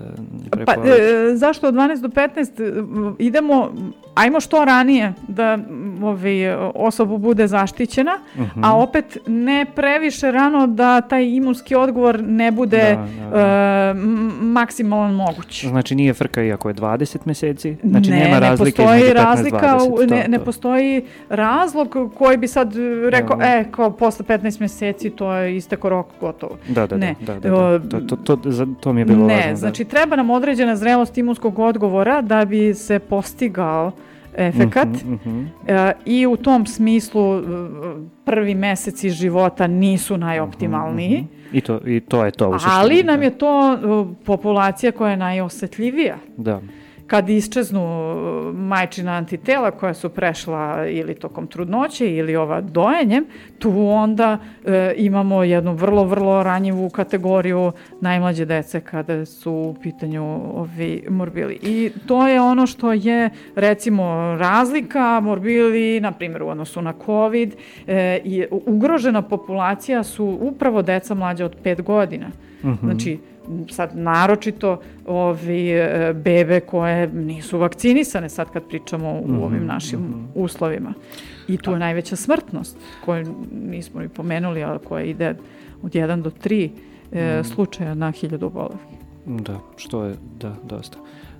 Pa, e, zašto od 12 do 15? Idemo, ajmo što ranije da ovaj, osoba bude zaštićena, uh -huh. a opet ne previše rano da taj imunski odgovor ne bude da, da, da. Uh, maksimalan moguć. Znači nije frka iako je 20 meseci? Znači ne, nema razlike ne postoji razlika, 20, ne, to, ne postoji razlog koji bi sad rekao, e, kao posle 15 meseci to je isteko rok, gotovo. Da, da, ne. da, da, da, da. To, to, to, to mi je bilo ne, važno. Ne, da. znači treba nam određena zrelost imunskog odgovora da bi se postigao efekat mm -hmm, mm -hmm. i u tom smislu e, prvi meseci života nisu najoptimalniji. Mm -hmm, I, to, I to je to. Ali nam je to e, populacija koja je najosetljivija. Da kad isčeznu uh, majčina antitela koja su prešla ili tokom trudnoće ili ova dojenjem, tu onda e, imamo jednu vrlo, vrlo ranjivu kategoriju najmlađe dece kada su u pitanju ovi morbili. I to je ono što je recimo razlika morbili, na primjer u odnosu na COVID, e, i ugrožena populacija su upravo deca mlađe od 5 godina. Mm -hmm. Znači, sad naročito ovi e, bebe koje nisu vakcinisane sad kad pričamo u mhm, ovim našim mm -hmm. uslovima. I tu je najveća smrtnost koju nismo ni pomenuli, ali koja ide od 1 do 3 e, mm. slučaja na hiljadu obolevih. Da, što je, da, dosta.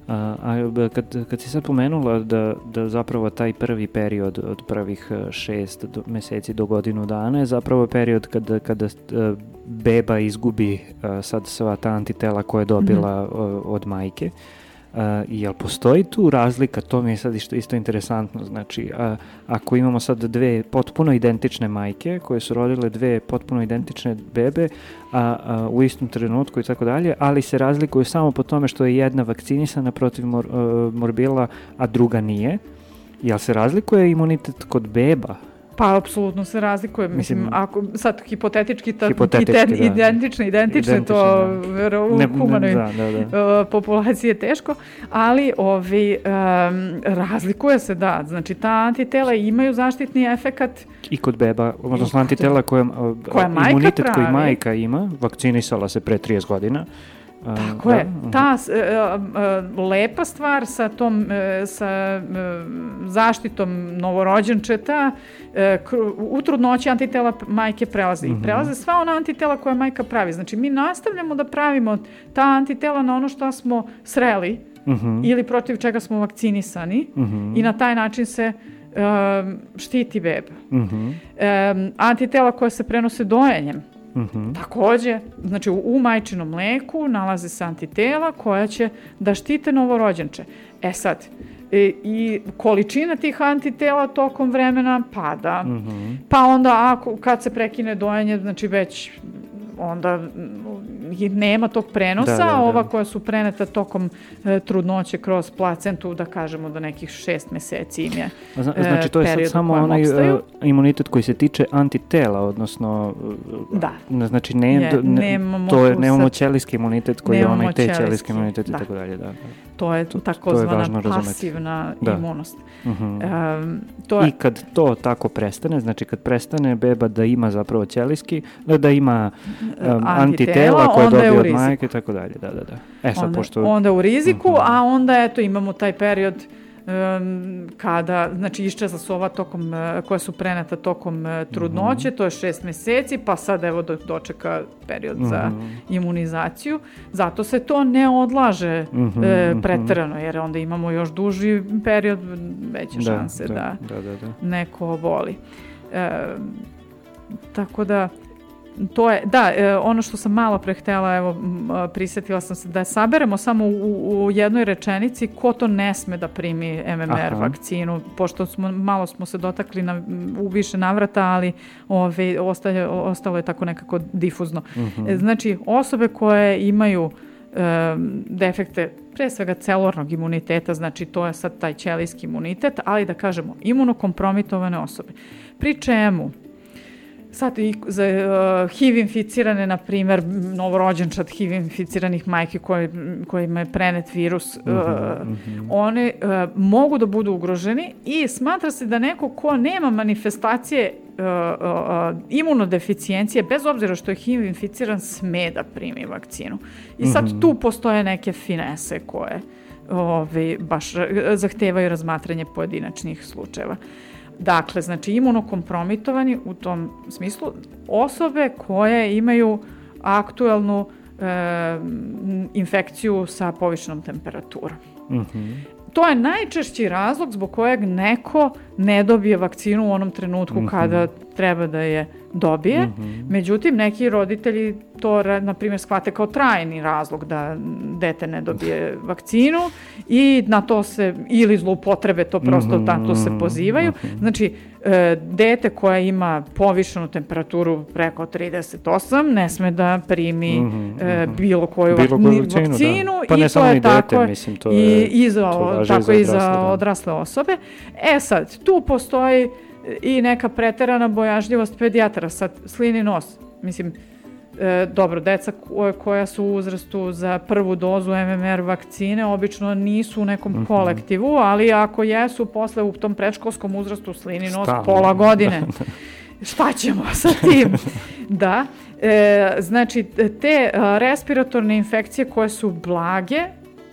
A, a kad, kad si sad pomenula da, da zapravo taj prvi period od prvih e, šest do, meseci do godinu dana je zapravo period kada, kada uh, beba izgubi uh, sad sva ta antitela koje je dobila mm -hmm. od majke. Uh, jel postoji tu razlika, to mi je sad isto, isto interesantno, znači uh, ako imamo sad dve potpuno identične majke koje su rodile dve potpuno identične bebe a, a, u istom trenutku i tako dalje, ali se razlikuju samo po tome što je jedna vakcinisana protiv mor, uh, morbila, a druga nije, jel se razlikuje imunitet kod beba? Pa, apsolutno se razlikuje. Mislim, Mislim ako sad hipotetički, ta, hipotetički iden, da. identične, identične, identične, to da. u ne, humanoj da, da, da. Uh, populaciji je teško, ali ovi, um, razlikuje se, da. Znači, ta antitela imaju zaštitni efekat. I kod beba, odnosno antitela koja, koja imunitet pravi. koji majka ima, vakcinisala se pre 30 godina, Tako da, je. Ta uh, uh, lepa stvar sa tom uh, sa zaštitom novorođenčeta u trudnoći antitela majke prelaze. I prelaze sva ona antitela koja majka pravi. Znači, mi nastavljamo da pravimo ta antitela na ono što smo sreli mm -hmm. ili protiv čega smo vakcinisani mm -hmm. i na taj način se um, štiti beba. Mm -hmm. um, antitela koja se prenose dojenjem Mm -hmm. Takođe, znači u, u majčinom mleku nalaze se antitela koja će da štite novorođenče. E sad, e, i količina tih antitela tokom vremena pada. Mm -hmm. Pa onda ako, kad se prekine dojenje, znači već onda nema tog prenosa, da, da, da. ova koja su preneta tokom e, trudnoće kroz placentu, da kažemo do nekih šest meseci im je Zna, e, Znači to je sad samo onaj uh, imunitet koji se tiče antitela, odnosno e, da. znači ne, je, ne nemamo to je, nemamo ćelijski imunitet koji je onaj te ćelijski imunitet da. i tako dalje. Da. To je takozvana pasivna da. imunost. Uh -huh. um, to je... I kad to tako prestane, znači kad prestane beba da ima zapravo ćelijski, da, da ima um, antitela koje dobije od majke i tako dalje. Da, da, da. E sad, onda, pošto... onda u riziku, uh mhm. -huh. a onda eto imamo taj period kada, znači iščezla su ova tokom, uh, koja su preneta tokom uh, trudnoće, mm -hmm. to je šest meseci, pa sad evo do, dočeka period mm -hmm. za mhm. imunizaciju. Zato se to ne odlaže mm -hmm, uh, preterano, jer onda imamo još duži period, veće da, šanse da, da, da, da, da. neko oboli. E, tako da, To je, da, e, ono što sam malo pre htela, evo, prisetila sam se da saberemo samo u, u jednoj rečenici ko to ne sme da primi MMR Aha. vakcinu, pošto smo, malo smo se dotakli na, u više navrata, ali ove, ostaje, ostalo je tako nekako difuzno. Uh mhm. -huh. Znači, osobe koje imaju e, defekte pre svega celornog imuniteta, znači to je sad taj ćelijski imunitet, ali da kažemo imunokompromitovane osobe. Pri čemu sad i za uh, HIV inficirane, na primer, novorođenčad HIV inficiranih majke koje, kojima je prenet virus, uh, mm -hmm. one uh, mogu da budu ugroženi i smatra se da neko ko nema manifestacije uh, uh, imunodeficijencije, bez obzira što je HIV inficiran, sme da primi vakcinu. I sad mm -hmm. tu postoje neke finese koje ove, baš zahtevaju razmatranje pojedinačnih slučajeva. Dakle, znači imunokompromitovani u tom smislu osobe koje imaju aktuelnu e, infekciju sa povišenom temperaturom. Mm -hmm to je najčešći razlog zbog kojeg neko ne dobije vakcinu u onom trenutku mm -hmm. kada treba da je dobije. Mm -hmm. Međutim, neki roditelji to, na primjer, shvate kao trajni razlog da dete ne dobije vakcinu i na to se, ili zloupotrebe, to prosto mm -hmm. na to se pozivaju. Mm -hmm. Znači, e, dete koje ima povišenu temperaturu preko 38 ne sme da primi mm -hmm. e, bilo koju bilo koju vakcinu, vakcinu da. pa i to je tako dete, mislim, to je, i, i za, to tako i za, da. odrasle osobe. E sad, tu postoji i neka preterana bojažljivost pedijatara, sad slini nos, mislim, e, dobro, deca koja su u uzrastu za prvu dozu MMR vakcine obično nisu u nekom mm -hmm. kolektivu, ali ako jesu posle u tom predškolskom uzrastu slini nos Stavno. pola godine, šta ćemo sa tim? da, e, znači te respiratorne infekcije koje su blage,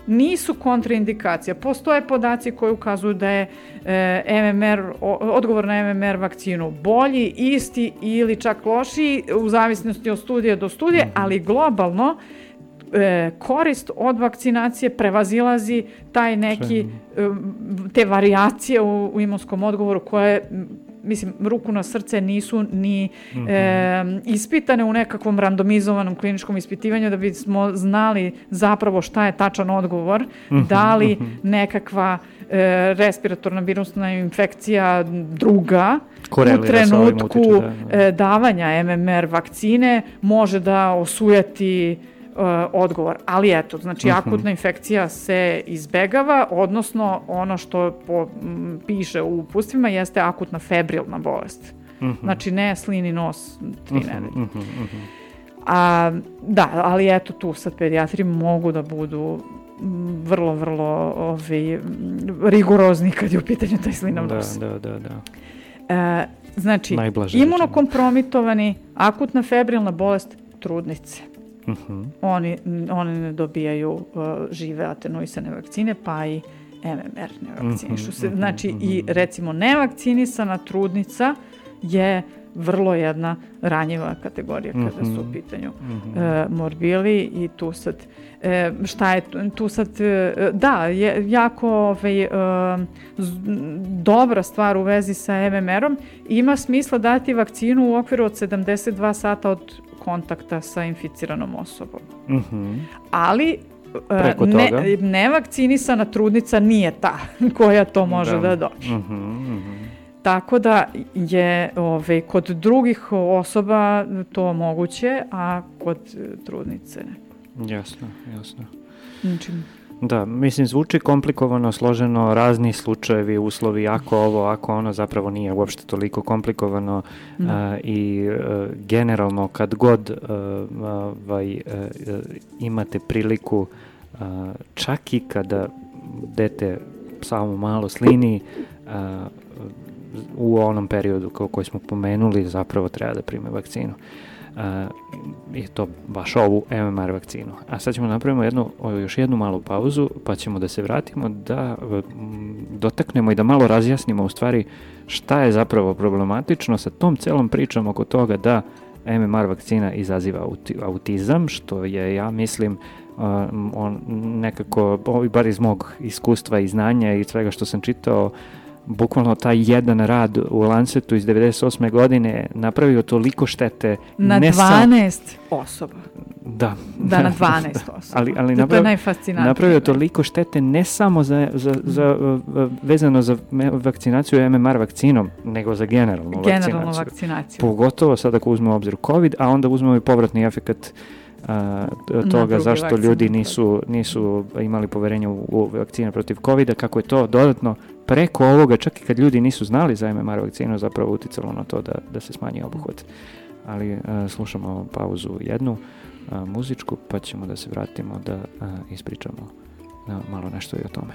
nisu kontraindikacija. Postoje podaci koji ukazuju da je e, MMR, odgovor na MMR vakcinu bolji, isti ili čak lošiji u zavisnosti od studije do studije, mhm. ali globalno e, korist od vakcinacije prevazilazi taj neki, e, te variacije u, u imunskom odgovoru koje mislim, ruku na srce nisu ni mm -hmm. e, ispitane u nekakvom randomizovanom kliničkom ispitivanju da bismo znali zapravo šta je tačan odgovor, mm -hmm. da li mhm. nekakva e, respiratorna virusna infekcija druga Korelira u trenutku utiče, da, da. E, davanja MMR vakcine može da osujeti odgovor. Ali eto, znači uh mhm. -huh. akutna infekcija se izbegava, odnosno ono što po, m, piše u upustvima jeste akutna febrilna bolest. Uh mhm. -huh. Znači ne slini nos tri uh -huh. nedelje. Uh -huh. Uh -huh. A, da, ali eto tu sad pedijatri mogu da budu vrlo, vrlo ovi, rigorozni kad je u pitanju taj slinav da, nos. Da, da, da. E, znači, imunokompromitovani, akutna febrilna bolest trudnice. Uh mhm. -huh. oni, oni ne dobijaju uh, žive atenuisane vakcine, pa i MMR ne vakcinišu se. Mhm, znači, uh -huh. i recimo nevakcinisana trudnica je vrlo jedna ranjiva kategorija kada su u mhm. pitanju uh -huh. e, morbili i tu sad e, šta je tu sad e, da je jako ovaj, e, dobra stvar u vezi sa MMR-om ima smisla dati vakcinu u okviru od 72 sata od kontakta sa inficiranom osobom. Mm -hmm. Ali Preko ne, toga. nevakcinisana trudnica nije ta koja to može da, da dobije. Mm -hmm, mm -hmm. Tako da je ove, ovaj, kod drugih osoba to moguće, a kod trudnice ne. Jasno, jasno. Znači, Da, mislim, zvuči komplikovano, složeno, razni slučajevi, uslovi, ako ovo, ako ono, zapravo nije uopšte toliko komplikovano mm. a, i a, generalno kad god a, ovaj, a, imate priliku a, čak i kada dete samo malo slini a, u onom periodu kao koji smo pomenuli zapravo treba da prime vakcinu je to baš ovu MMR vakcinu. A sad ćemo napravimo jednu, još jednu malu pauzu, pa ćemo da se vratimo da dotaknemo i da malo razjasnimo u stvari šta je zapravo problematično sa tom celom pričom oko toga da MMR vakcina izaziva autizam, što je, ja mislim, on nekako, bar iz mog iskustva i znanja i svega što sam čitao, bukvalno taj jedan rad u Lancetu iz 98. godine napravio toliko štete. Na ne 12 sam... osoba. Da. Da, na 12 osoba. ali, ali napravio, to je najfascinantnije. Napravio toliko štete ne samo za, za, za, vezano za vakcinaciju MMR vakcinom, nego za generalnu, generalnu vakcinaciju. vakcinaciju. Pogotovo sad ako uzmemo obzir COVID, a onda uzmemo i povratni efekt a, toga zašto ljudi nisu, nisu imali poverenja u, u vakcine protiv COVID-a, kako je to dodatno preko ovoga, čak i kad ljudi nisu znali za MMR vakcinu, zapravo uticalo na to da, da se smanji obuhvat. Ali a, slušamo pauzu jednu a, muzičku, pa ćemo da se vratimo da a, ispričamo malo nešto i o tome.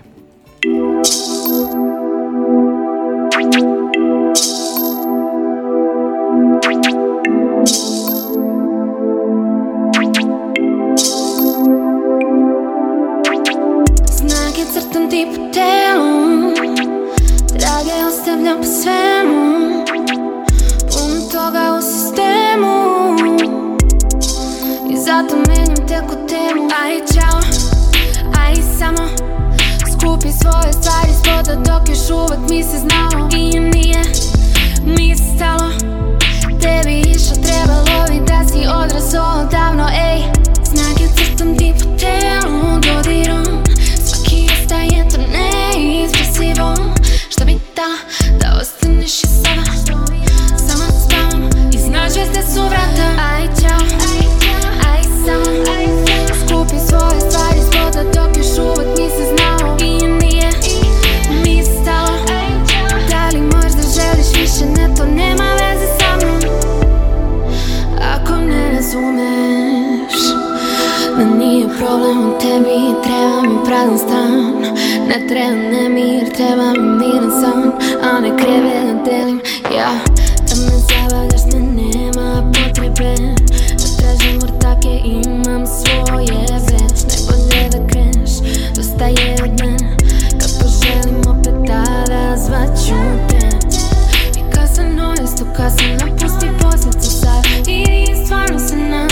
Drage ostavljam po svemu. Puno toga u sistemu. I zato menjam teko temu. Aj čao, aj samo Skupi svoje stvari spoda dok još uvek mi se znao. I nije mi stalo. Tebi išlo trebalo bi da si odrasao davno Ej, snage crtam ti po telu Šta bi da, da ostaneš i sada Sama spavam i znaš veste su vrata Aj čao, Da nije problem u tebi Treba mi prazan stan. Ne treba nemir, treba mi miran san A ne kreve da delim. Ja, da me zabavljaš ne nema potrebe. Da tražim ortake, imam svoje već Najbolje da kreneš, dosta je od mene. Kad poželim opet tada zvaću te. I kasano je sto kasano Pusti posljedice sad. I stvarno se nada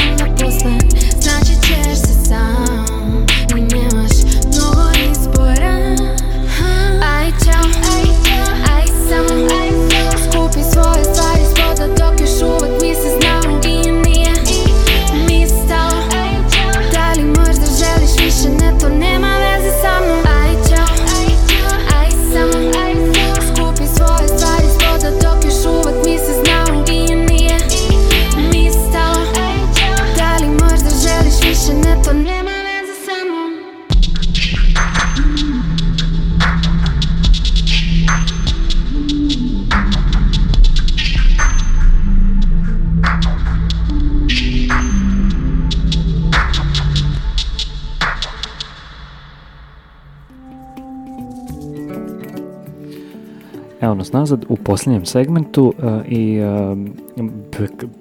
nazad u posljednjem segmentu e, i e,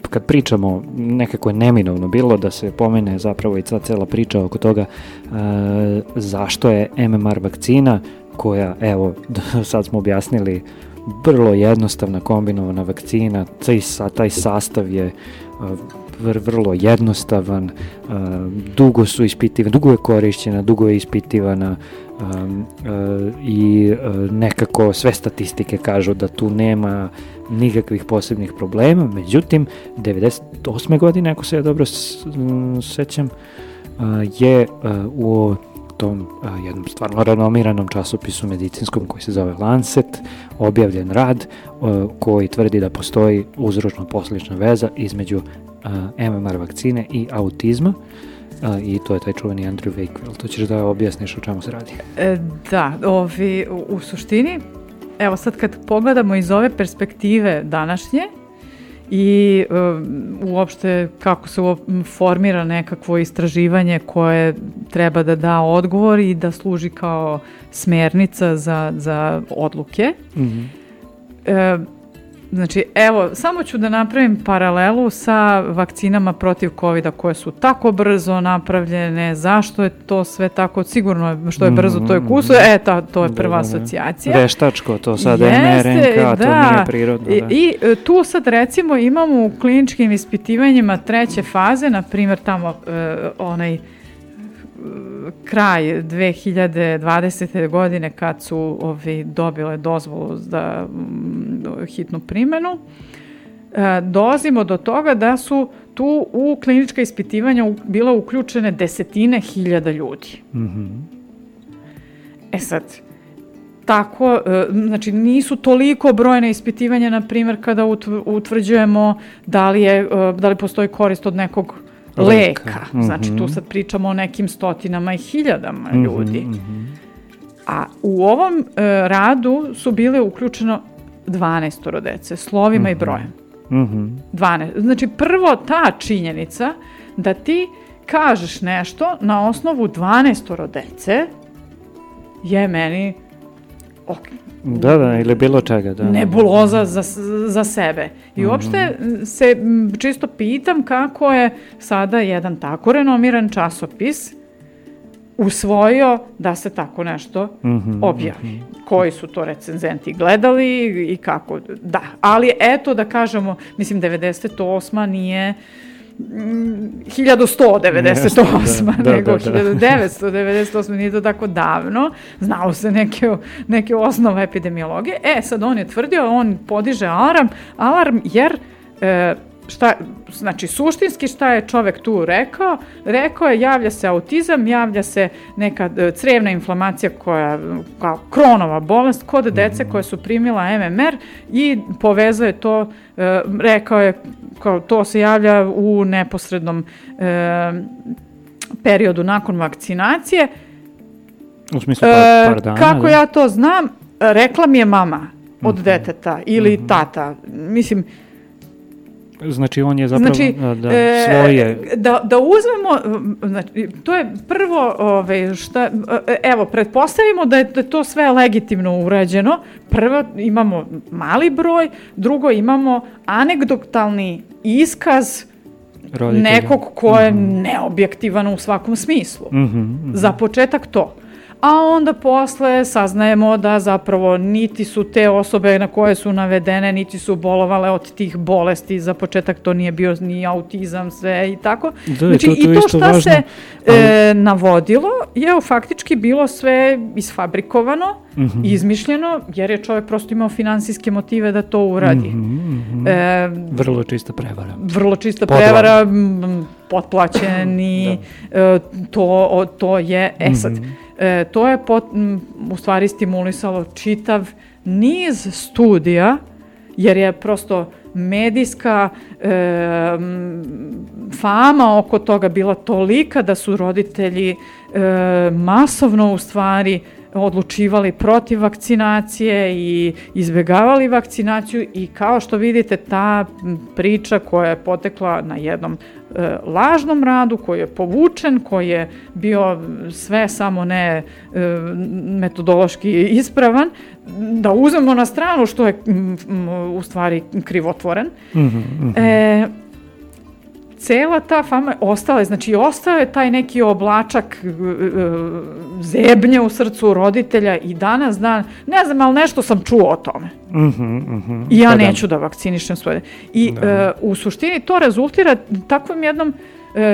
kad pričamo, nekako je neminovno bilo da se pomene zapravo i ta cela priča oko toga e, zašto je MMR vakcina koja, evo, sad smo objasnili, vrlo jednostavna kombinovana vakcina, taj, taj sastav je vrlo jednostavan, e, dugo su ispitivana, dugo je korišćena, dugo je ispitivana um, e, i e, nekako sve statistike kažu da tu nema nikakvih posebnih problema, međutim 98. godine, ako se ja dobro s- m, sećam, je u tom jednom stvarno renomiranom časopisu medicinskom koji se zove Lancet objavljen rad koji tvrdi da postoji uzročno-posljedična veza između MMR vakcine i autizma i to je taj čuveni Andrew Wakefield. To ćeš da objasniš o čemu se radi. E, da, ovi, u, u suštini, evo sad kad pogledamo iz ove perspektive današnje i um, uopšte kako se uop- formira nekakvo istraživanje koje treba da da odgovor i da služi kao smernica za, za odluke. E, znači, evo, samo ću da napravim paralelu sa vakcinama protiv covid koje su tako brzo napravljene, zašto je to sve tako, sigurno što je brzo to je kuso, e, ta, to je Da, prva da, da. asocijacija. Veštačko, to sad Jeste, mRNK, to da. nije prirodno. I, Da. I e, tu sad recimo imamo u kliničkim ispitivanjima treće faze, na primjer tamo e, onaj kraj 2020. godine kad su ovi dobile dozvolu za mm, hitnu primjenu, e, dolazimo do toga da su tu u klinička ispitivanja bila uključene desetine hiljada ljudi. Mhm. E sad, tako, e, znači nisu toliko brojne ispitivanja, na primjer, kada utv- utvrđujemo da li, je, e, da li postoji korist od nekog Leka. leka. Znači tu Mhm. sad pričamo o nekim stotinama i hiljadama Mhm, ljudi. mhm. A u ovom e, radu su bile uključeno 12 dece, slovima i brojem. Mhm. 12. Znači prvo ta činjenica da ti kažeš nešto na osnovu 12 dece je meni ok, Da, da, ili bilo čega, da. nebuloza za, za sebe. I uopšte se čisto pitam kako je sada jedan tako renomiran časopis usvojio da se tako nešto mm -hmm, objavi. Mm -hmm. Koji su to recenzenti gledali i kako, da. Ali eto da kažemo, mislim 98. nije 1198, da, da, nego da, da, 1998, nije to tako davno, znalo se neke, neke osnove epidemiologije. E, sad on je tvrdio, on podiže alarm, alarm jer e, šta, znači suštinski šta je čovek tu rekao? Rekao je javlja se autizam, javlja se neka e, crevna inflamacija koja kao kronova bolest kod dece mhm. koje su primila MMR i povezao je to, e, rekao je kao to se javlja u neposrednom e, periodu nakon vakcinacije. U smislu par, par dana? Kako da? ja to znam, rekla mi je mama od mm -hmm. deteta ili mm -hmm. tata. Mislim, Znači on je zapravo znači, da, da, e, svoje... Da, da uzmemo, znači, to je prvo, ove, šta, evo, pretpostavimo da je, da je to sve legitimno urađeno. Prvo imamo mali broj, drugo imamo anegdotalni iskaz Roditelja. nekog ko je mm -hmm. neobjektivan u svakom smislu. Mm -hmm, mm -hmm. Za početak to a onda posle saznajemo da zapravo niti su te osobe na koje su navedene, niti su bolovale od tih bolesti, za početak to nije bio ni autizam, sve i tako. Da, znači, to, to i to šta važno, se ali... e, navodilo je faktički bilo sve isfabrikovano, uh mhm. -huh. izmišljeno, jer je čovjek prosto imao finansijske motive da to uradi. Uh -huh, uh -huh. E, vrlo čista prevara. Vrlo čista Podla. prevara, potplaćeni, da. e, to, to je, e sad, uh mhm. E, to je pot, m, u stvari stimulisalo čitav niz studija, jer je prosto medijska e, fama oko toga bila tolika da su roditelji e, masovno u stvari odlučivali protiv vakcinacije i izbegavali vakcinaciju i kao što vidite ta priča koja je potekla na jednom e, lažnom radu koji je povučen, koji je bio sve samo ne e, metodološki ispravan, da uzmemo na stranu što je m, m, u stvari krivotvoren. Mm -hmm, mm -hmm. E, cela ta fama ostala je, znači ostao je taj neki oblačak e, e, zebnje u srcu roditelja i danas dan, ne znam, ali nešto sam čuo o tome. Uh -huh, uh -huh. I ja pa da. neću da vakcinišem svoje. I da. uh, u suštini to rezultira takvom jednom uh,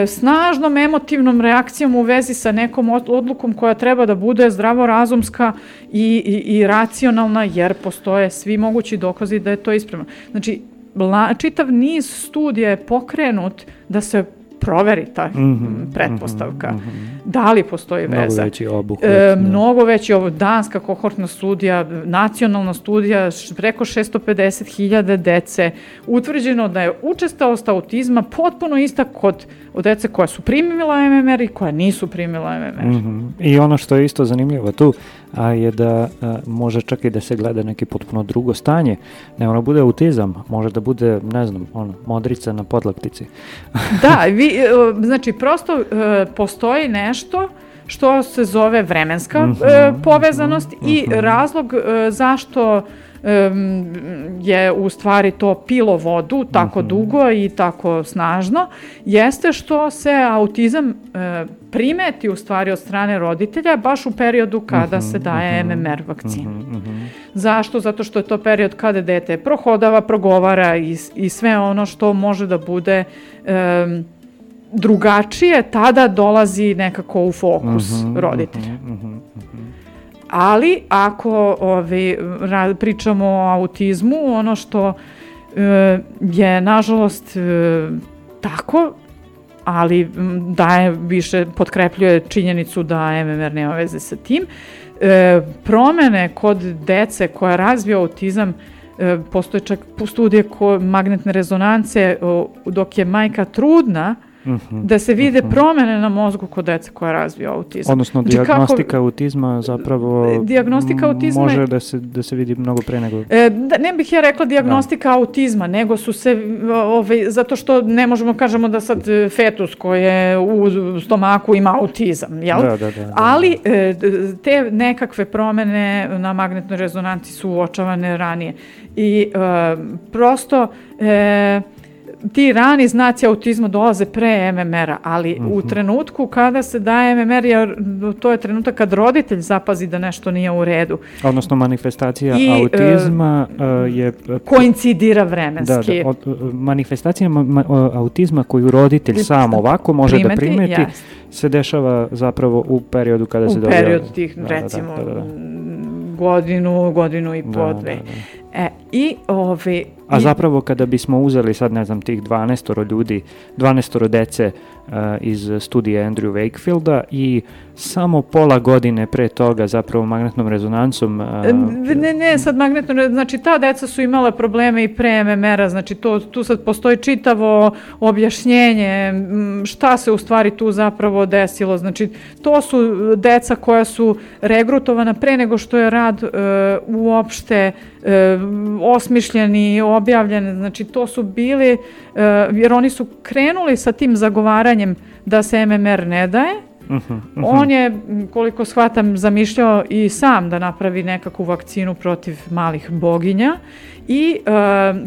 snažnom emotivnom reakcijom u vezi sa nekom odlukom koja treba da bude zdravorazumska i, i, i racionalna, jer postoje svi mogući dokazi da je to ispravno. Znači, la, čitav niz studija je pokrenut da se proveri ta mm -hmm, pretpostavka. Mm -hmm. Da li postoji veza? Mnogo veći obuhvat. E, da. mnogo veći ovo, danska kohortna studija, nacionalna studija, preko 650.000 dece, utvrđeno da je učestalost autizma potpuno ista kod od dece koja su primila MMR i koja nisu primila MMR. Mm -hmm. I ono što je isto zanimljivo tu, a je da a, može čak i da se gleda neki potpuno drugo stanje. Ne ono bude autizam, može da bude, ne znam, ono, modrica na podlaktici. da, vi, e, znači prosto uh, postoji nešto što se zove vremenska mm -hmm, povezanost mm -hmm. i mhm. razlog zašto je u stvari to pilo vodu tako -hmm. dugo i tako snažno, jeste što se autizam uh, primeti u stvari od strane roditelja baš u periodu kada -hmm, se daje MMR vakcina. -hmm. Zašto? Zato što je to period kada dete prohodava, progovara i, i sve ono što može da bude um, drugačije, tada dolazi nekako u fokus roditelja. Ali ako ovi, pričamo o autizmu, ono što e, je nažalost e, tako, ali daje više, potkrepljuje činjenicu da MMR nema veze sa tim. E, promene kod dece koja razvija autizam e, postoje čak studije ko magnetne rezonance dok je majka trudna, -huh, mhm. da se vide mhm. -huh. promene na mozgu kod dece koja razvija autizam. Odnosno, znači, diagnostika kako, autizma zapravo diagnostika autizma može da se, da se vidi mnogo pre nego... E, da, ne bih ja rekla diagnostika da. autizma, nego su se, ovaj, zato što ne možemo kažemo da sad fetus koji je u stomaku ima autizam, jel? Da, da, da, da. Ali e, te nekakve promene na magnetnoj rezonanci su uočavane ranije. I e, prosto... E, ti rani znaci autizma dolaze pre MMR-a, ali mm -hmm. u mhm. trenutku kada se daje MMR, jer to je trenutak kad roditelj zapazi da nešto nije u redu. Odnosno manifestacija I, autizma uh, je... Koincidira vremenski. Da, da, od, manifestacija ma, ma, autizma koju roditelj sam ovako može da primeti, da primeti, yes. se dešava zapravo u periodu kada u se dobija... U periodu tih, da, recimo, da, da, da, da. godinu, godinu i po, da, dve. Da, da. E, i ove... A zapravo kada bismo uzeli sad, ne znam, tih 12 ljudi, 12 dece iz studije Andrew Wakefielda i samo pola godine pre toga zapravo magnetnom rezonancom... Uh, ne, ne, sad magnetno, znači ta deca su imala probleme i pre MMR-a, znači to, tu sad postoji čitavo objašnjenje šta se u stvari tu zapravo desilo, znači to su deca koja su regrutovana pre nego što je rad uh, uopšte uh, osmišljeni, objavljeni, znači to su bili, uh, jer oni su krenuli sa tim zagovaranjem da se MMR ne daje, Uh -huh, uh -huh. On je, koliko shvatam, zamišljao i sam da napravi nekakvu vakcinu protiv malih boginja i e,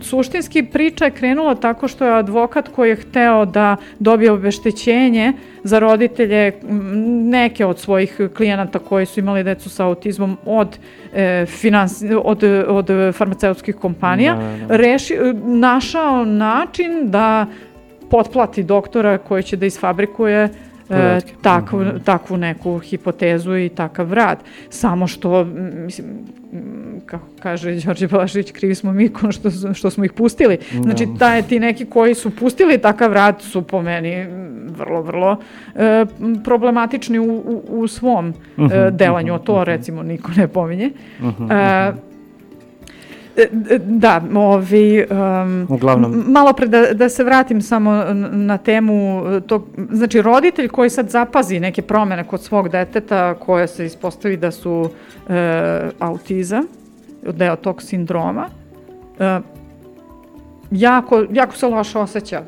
suštinski priča je krenula tako što je advokat koji je hteo da dobije obeštećenje za roditelje neke od svojih klijenata koji su imali decu sa autizmom od, e, finans, od, od farmaceutskih kompanija, da, da. Reši, našao način da potplati doktora koji će da isfabrikuje e, takvu, mm -hmm. takvu neku hipotezu i takav rad. Samo što, mislim, kako kaže Đorđe Balašić, krivi smo mi što, što smo ih pustili. Znači, da. taj, ti neki koji su pustili takav rad su po meni vrlo, vrlo e, problematični u, u, u svom uh -huh, e, delanju. Uh -huh, to, uh -huh. recimo, niko ne pominje. Uh -huh, uh -huh. E, Da, ovi, um, Uglavnom. malo pre da, da se vratim samo na temu tog, znači roditelj koji sad zapazi neke promene kod svog deteta koje se ispostavi da su e, autiza, deo tog sindroma, e, jako, jako se loše osjeća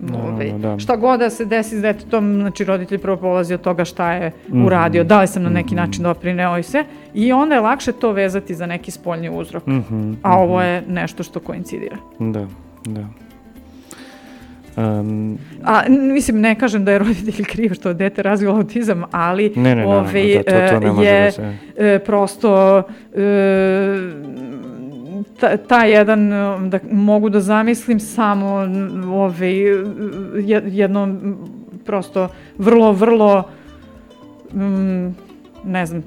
No, ovaj, da. Šta god da se desi s detetom, znači roditelj prvo polazi od toga šta je mm. uradio, da li sam na neki mm. način doprineo i sve, i onda je lakše to vezati za neki spoljni uzrok. Mm -hmm, A ovo mhm. je nešto što koincidira. Da, da. Um, A, mislim, ne kažem da je roditelj kriv što dete razvilo autizam, ali ne, ne, ne, ovaj, ne, da, to, to ne je da se... E, prosto e, ta, ta jedan, da mogu da zamislim samo ovaj, jedno prosto vrlo, vrlo mm, ne znam,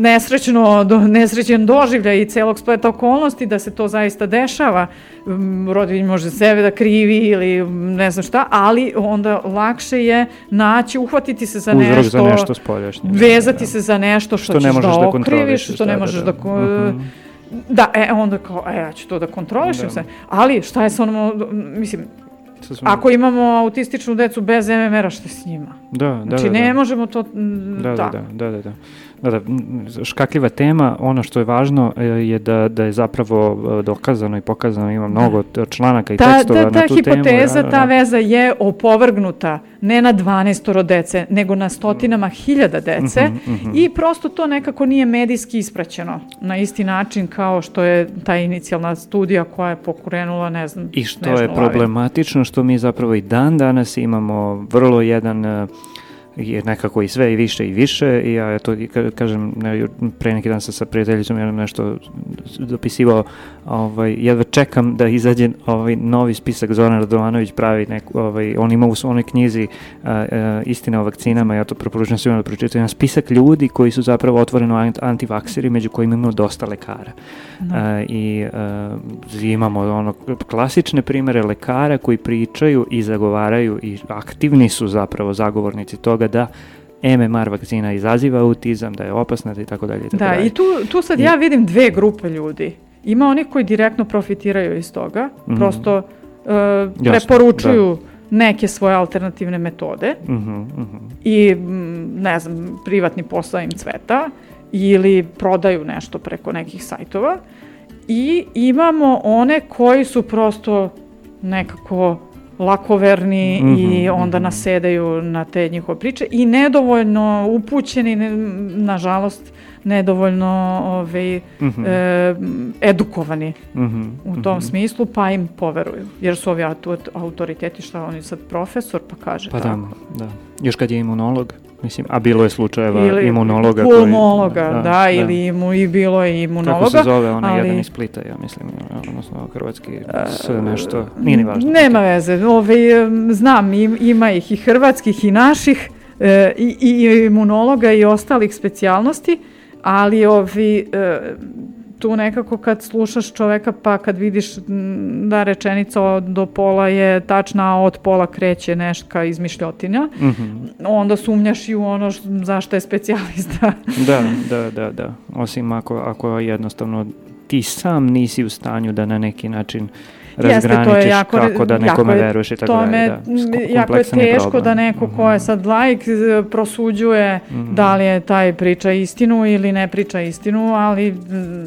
nesrećno, do, nesrećen doživlja i celog spleta okolnosti da se to zaista dešava. Roditelj može sebe da krivi ili ne znam šta, ali onda lakše je naći, uhvatiti se za Uzrok nešto, za nešto spoljašnje. Vezati da, da. se za nešto što, što ćeš da, da okriviš, što ne možeš da, da, da, da, da Da, e, onda kao, e, ja ću to da kontrolišem da. se. Ali, šta je sa onom, mislim, Ako imamo autističnu decu bez MMR-a, šta je s njima? Da, da, znači, da, ne da. možemo to da, da, da, da, da, da. Da, da, škakljiva tema, ono što je važno e, je da, da je zapravo e, dokazano i pokazano, ima mnogo da. članaka i ta, tekstova ta, ta, na tu temu. Ta hipoteza, ta veza je opovrgnuta ne na 12 dece, nego na stotinama hiljada dece uh -huh, uh -huh. i prosto to nekako nije medijski ispraćeno na isti način kao što je ta inicijalna studija koja je pokrenula, ne znam, I što je problematično, što mi zapravo i dan danas imamo vrlo jedan uh, je nekako i sve i više i više i ja to kažem pre neki dan sam sa prijateljicom ja nešto dopisivao ovaj, jedva čekam da izađe ovaj novi spisak Zoran Radovanović pravi neku, ovaj, on ima u svojoj knjizi a, a, istina o vakcinama ja to preporučujem svima da pročitaju jedan spisak ljudi koji su zapravo otvoreno antivakseri među kojima imamo dosta lekara no. Da. a, i a, imamo ono klasične primere lekara koji pričaju i zagovaraju i aktivni su zapravo zagovornici toga da MMR vakcina izaziva autizam, da je opasna i tako dalje. Da, i tu, tu sad I... ja vidim dve grupe ljudi. Ima oni koji direktno profitiraju iz toga, mm -hmm. prosto uh, Jasno, preporučuju da. neke svoje alternativne metode mm -hmm, mm -hmm. i, ne znam, privatni posao im cveta ili prodaju nešto preko nekih sajtova i imamo one koji su prosto nekako lakoverni mm -hmm, i onda mm -hmm. nasedaju na te njihove priče i nedovoljno upućeni, ne, nažalost, nedovoljno ovaj, mm -hmm. e, edukovani mm -hmm. u tom mm -hmm. smislu, pa im poveruju. Jer su ovi autoriteti, šta oni sad profesor, pa kaže pa tako. Da, da. Još kad je imunolog, mislim, a bilo je slučajeva ili imunologa pulmologa, koji, da, da, da, ili imu, i bilo je imunologa. Kako se zove onaj ali, jedan iz Splita, ja mislim, odnosno hrvatski, sve nešto, nije ni važno. Nema veze, ove, znam, ima ih i hrvatskih i naših, e, i, i imunologa i ostalih specijalnosti, ali ovi, e, tu nekako kad slušaš čoveka pa kad vidiš da rečenica do pola je tačna, a od pola kreće neška izmišljotinja, mm -hmm. onda sumnjaš i u ono zašto je specijalista. da, da, da, da. Osim ako, ako jednostavno ti sam nisi u stanju da na neki način razgraničiš Jeste, jako, kako da nekome je, veruješ i tako dalje. Da, jako je teško problem. da neko ko je mhm. sad laik prosuđuje mm -hmm. da li je taj priča istinu ili ne priča istinu, ali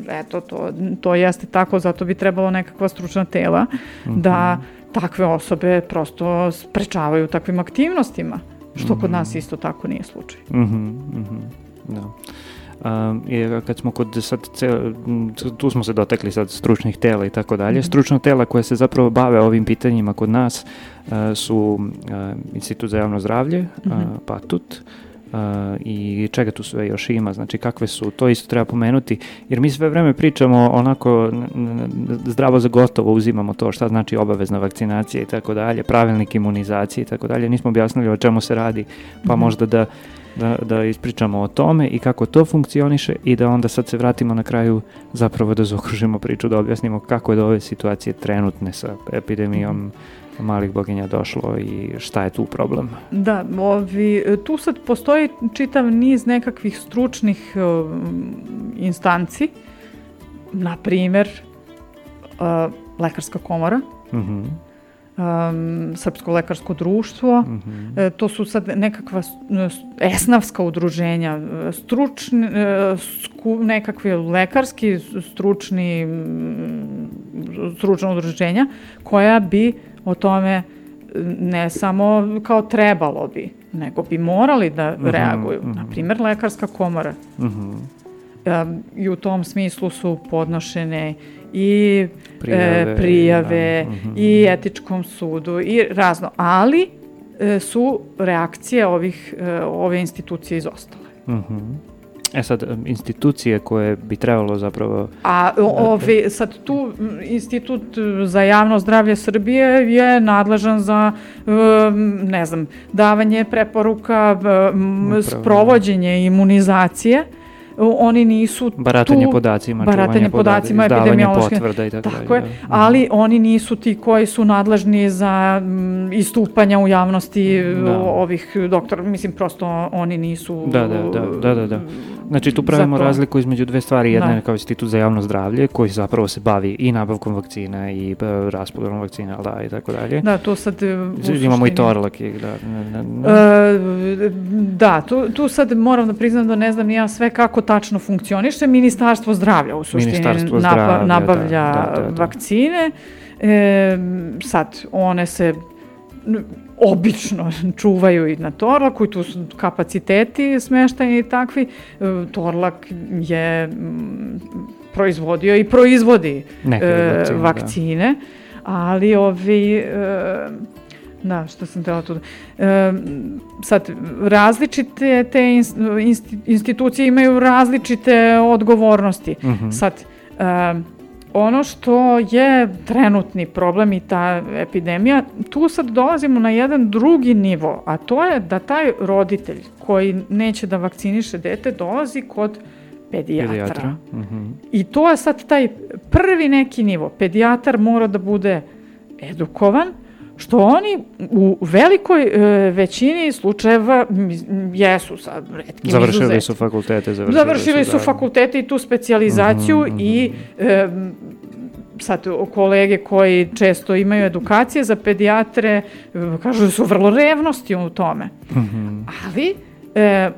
eto, to, to jeste tako, zato bi trebalo nekakva stručna tela mm -hmm. da takve osobe prosto sprečavaju takvim aktivnostima, što mm -hmm. kod nas mhm. isto tako nije slučaj. Mm -hmm, mm -hmm. Da. Jer kad smo kod sad, tu smo se dotekli sad stručnih tela i tako dalje, mhm. stručna tela koje se zapravo bave ovim pitanjima kod nas uh, su uh, Institut za javno zdravlje, uh, PATUT, Uh, i čega tu sve još ima, znači kakve su, to isto treba pomenuti, jer mi sve vreme pričamo onako zdravo za gotovo, uzimamo to šta znači obavezna vakcinacija i tako dalje, pravilnik imunizacije i tako dalje, nismo objasnili o čemu se radi, pa mm -hmm. možda da da, da ispričamo o tome i kako to funkcioniše i da onda sad se vratimo na kraju zapravo da zaokružimo priču, da objasnimo kako je do ove situacije trenutne sa epidemijom malih boginja došlo i šta je tu problem? Da, ovi, tu sad postoji čitav niz nekakvih stručnih uh, instanci, na primer uh, Lekarska komora, uh mhm. -huh um, Srpsko lekarsko društvo. Mm -hmm. e, to su sad nekakva esnavska udruženja, stručni, e, sku, nekakvi lekarski stručni stručna udruženja koja bi o tome ne samo kao trebalo bi, nego bi morali da mm -hmm, reaguju. Mm -hmm. Naprimer, lekarska komora. Mm -hmm. um, I u tom smislu su podnošene i prijave, e, prijave da. i etičkom sudu i razno, ali e, su reakcije ovih, e, ove institucije izostale. -huh. E sad, institucije koje bi trebalo zapravo... A ovi, sad tu Institut za javno zdravlje Srbije je nadležan za, ne znam, davanje preporuka, Upravo. sprovođenje imunizacije, oni nisu baratanje tu, podacima, baratanje podacima, epidemiološke, potvrda i tako, tako je, da. ali oni nisu ti koji su nadležni za m, istupanja u javnosti da. ovih doktora, mislim prosto oni nisu Da, da, da, da, da. da. Znači tu pravimo razliku između dve stvari, jedna da. je kao institut za javno zdravlje koji zapravo se bavi i nabavkom vakcina i e, raspodelom vakcina, da, i tako dalje. Da, to sad e, Imamo i Torlak, da. Ne, ne. Uh, da, tu, tu sad moram da priznam da ne znam ja sve kako tačno funkcioniše. Ministarstvo zdravlja u suštini zdravlja, da, nabavlja da, da, da, da. vakcine. E, sad, one se obično čuvaju i na Torlaku i tu su kapaciteti smeštajni i takvi. E, Torlak je proizvodio i proizvodi e, vakcine, vakcine da. ali ovi e, Da, što sam tela tu. E, sad, različite te institucije imaju različite odgovornosti. Mhm. -huh. Sad, e, ono što je trenutni problem i ta epidemija, tu sad dolazimo na jedan drugi nivo, a to je da taj roditelj koji neće da vakciniše dete dolazi kod pedijatra. pedijatra. Mhm. -huh. I to je sad taj prvi neki nivo. Pedijatar mora da bude edukovan, što oni u velikoj e, većini slučajeva jesu sad redki Završili izuzeti. su fakultete. Završili, završili su, da. fakultete i tu specijalizaciju mm -hmm, i e, sad kolege koji često imaju edukacije za pedijatre kažu da su vrlo revnosti u tome. Mm -hmm. Ali E,